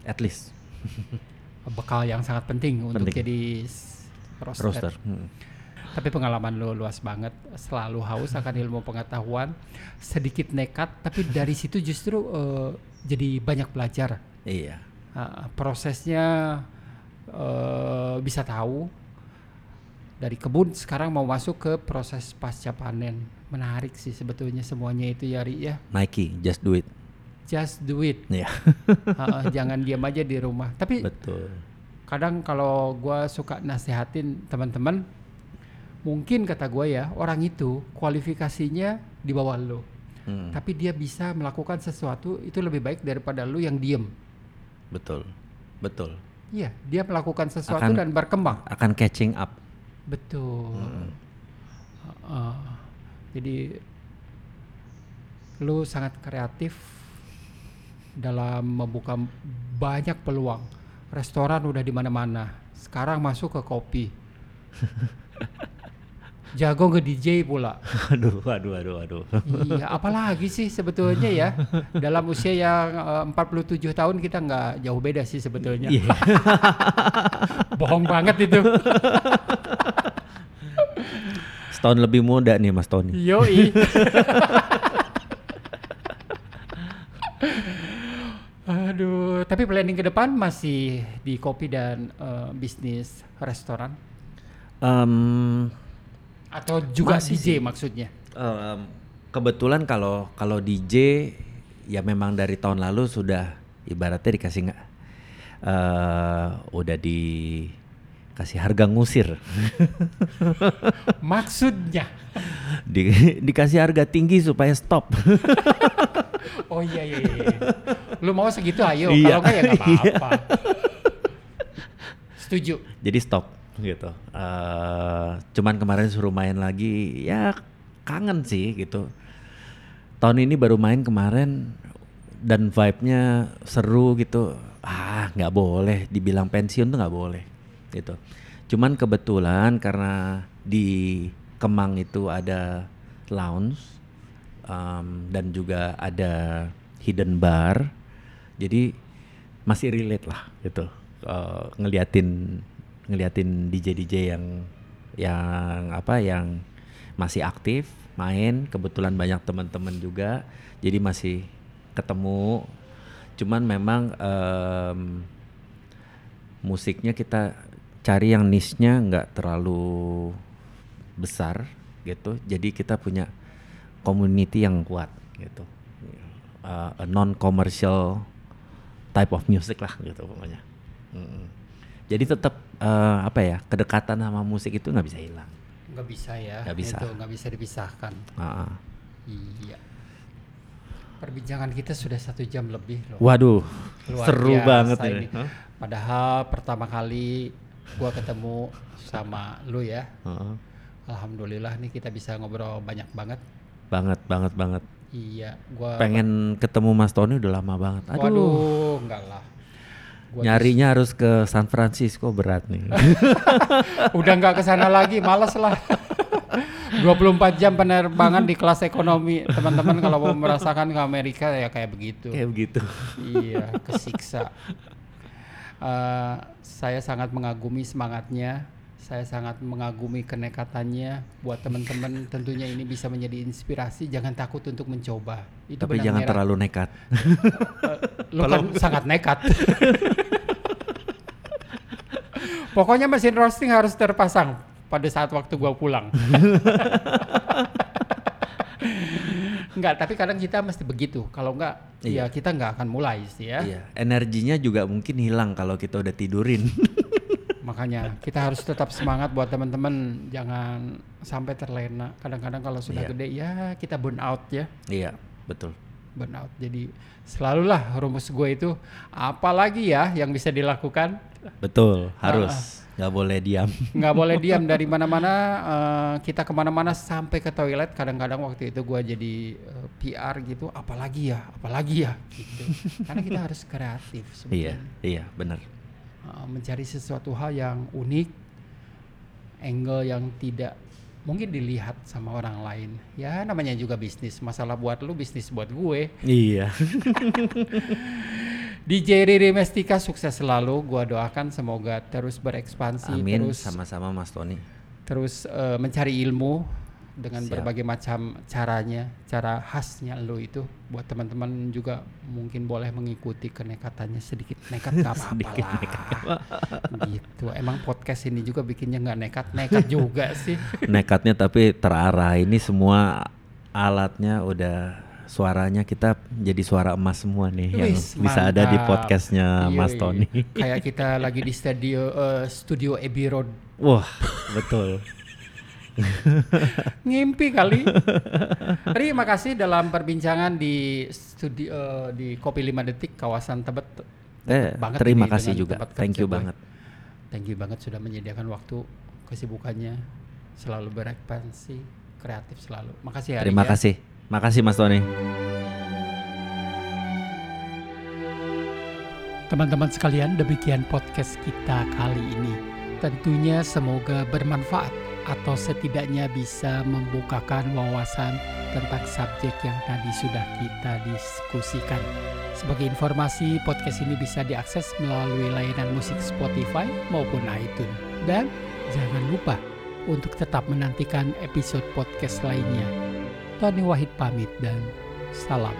At least. Bekal yang sangat penting, penting. untuk jadi roaster. roaster. Hmm. Tapi pengalaman lo luas banget, selalu haus akan ilmu pengetahuan, sedikit nekat, tapi dari situ justru uh, jadi banyak belajar. Iya. Uh, prosesnya uh, bisa tahu dari kebun sekarang mau masuk ke proses pasca panen. Menarik sih sebetulnya semuanya itu ya Ri ya. Nike just do it. Just do it. Ya uh, jangan diam aja di rumah. Tapi betul. kadang kalau gue suka nasehatin teman-teman mungkin kata gue ya orang itu kualifikasinya di bawah lo hmm. tapi dia bisa melakukan sesuatu itu lebih baik daripada lo yang diem. Betul. Betul Iya, dia melakukan sesuatu akan, dan berkembang. Akan catching up. Betul. Hmm. Uh, jadi lu sangat kreatif dalam membuka banyak peluang. Restoran udah di mana-mana. Sekarang masuk ke kopi. jago nge DJ pula. Aduh, aduh, aduh, aduh. Iya, apalagi sih sebetulnya ya dalam usia yang uh, 47 tahun kita nggak jauh beda sih sebetulnya. Yeah. Bohong banget itu. Setahun lebih muda nih Mas Tony. Yoi. Aduh, tapi planning ke depan masih di kopi dan uh, bisnis restoran? Um, atau juga Masih DJ sih. maksudnya? Um, kebetulan kalau kalau DJ ya memang dari tahun lalu sudah ibaratnya dikasih nggak uh, udah dikasih harga ngusir. Maksudnya? Di, dikasih harga tinggi supaya stop. oh iya, iya iya iya. Lu mau segitu ayo, iya, kalau nggak ya nggak iya. apa-apa. Setuju. Jadi stop gitu. Uh, cuman kemarin suruh main lagi, ya kangen sih gitu. Tahun ini baru main kemarin dan vibe-nya seru gitu. Ah nggak boleh, dibilang pensiun tuh nggak boleh. gitu. Cuman kebetulan karena di Kemang itu ada lounge um, dan juga ada hidden bar, jadi masih relate lah gitu uh, ngeliatin ngeliatin DJ DJ yang yang apa yang masih aktif main kebetulan banyak teman-teman juga jadi masih ketemu. Cuman memang um, musiknya kita cari yang niche-nya nggak terlalu besar gitu. Jadi kita punya community yang kuat gitu. Uh, a non commercial type of music lah gitu pokoknya. Mm. jadi tetap uh, apa ya kedekatan sama musik itu nggak bisa hilang. Nggak bisa ya Nggak bisa. itu nggak bisa dipisahkan. Ah, ah. iya. Perbincangan kita sudah satu jam lebih loh. Waduh Luar seru biasa banget ini. ini, Hah? padahal pertama kali gua ketemu sama lu ya. Heeh. alhamdulillah nih kita bisa ngobrol banyak banget. Banget banget banget. Iya gua pengen ketemu Mas Tony udah lama banget. Aduh. Waduh enggak lah Gua nyarinya harus ke San Francisco berat nih. Udah nggak ke sana lagi males lah. 24 jam penerbangan di kelas ekonomi. Teman-teman kalau mau merasakan ke Amerika ya kayak begitu. Kayak begitu. Iya kesiksa. Eh, saya sangat mengagumi semangatnya saya sangat mengagumi kenekatannya buat teman-teman tentunya ini bisa menjadi inspirasi jangan takut untuk mencoba itu tapi jangan merah. terlalu nekat lu kan sangat nekat pokoknya mesin roasting harus terpasang pada saat waktu gua pulang Enggak, tapi kadang kita mesti begitu. Kalau enggak, Iya. ya kita enggak akan mulai sih ya. iya energinya juga mungkin hilang kalau kita udah tidurin Makanya kita harus tetap semangat buat teman-teman, jangan sampai terlena. Kadang-kadang kalau sudah Iya. gede ya kita burn out ya, iya betul. Burn out. Jadi selalulah rumus gue itu apalagi ya yang bisa dilakukan. betul harus. nggak boleh diam. Nggak boleh diam. Dari mana-mana eh, kita ke mana-mana sampai ke toilet kadang-kadang waktu itu gua jadi eh, PR gitu apalagi ya? Apalagi ya? Gitu. Karena kita harus kreatif iya sebetulnya iya benar Eh, mencari sesuatu hal yang unik angle yang tidak mungkin dilihat sama orang lain. Ya namanya juga bisnis. Masalah buat lu bisnis buat gue. Iya. DJ Riri Mestika sukses selalu. Gua doakan semoga terus berekspansi amin. terus sama-sama Mas Tony. terus eh, mencari ilmu dengan Siap. berbagai macam caranya, cara khasnya lo itu buat teman-teman juga mungkin boleh mengikuti kenekatannya sedikit nekat nggak apa-apa Sedikit lah. gitu. Emang podcast ini juga bikinnya nggak nekat, nekat juga sih. nekatnya tapi terarah ini semua alatnya udah suaranya kita jadi suara emas semua nih yang Wis, bisa ada di mantap. podcastnya Iya, Mas iya. Tony Kayak kita lagi di studio eh, studio Abbey Road. wah betul Ngimpi kali. Terima kasih dalam perbincangan di studio eh, di Kopi 5 Detik kawasan Tebet. eh banget terima kasih juga thank kerja you banget Thank you banget sudah menyediakan waktu kesibukannya selalu berekspansi kreatif selalu. Makasih Ari terima ya. kasih makasih Mas Tony Teman-teman sekalian, demikian podcast kita kali ini. Tentunya semoga bermanfaat atau setidaknya bisa membukakan wawasan tentang subjek yang tadi sudah kita diskusikan. Sebagai informasi, podcast ini bisa diakses melalui layanan musik Spotify maupun iTunes. Dan jangan lupa untuk tetap menantikan episode podcast lainnya. Tony Wahid pamit dan salam.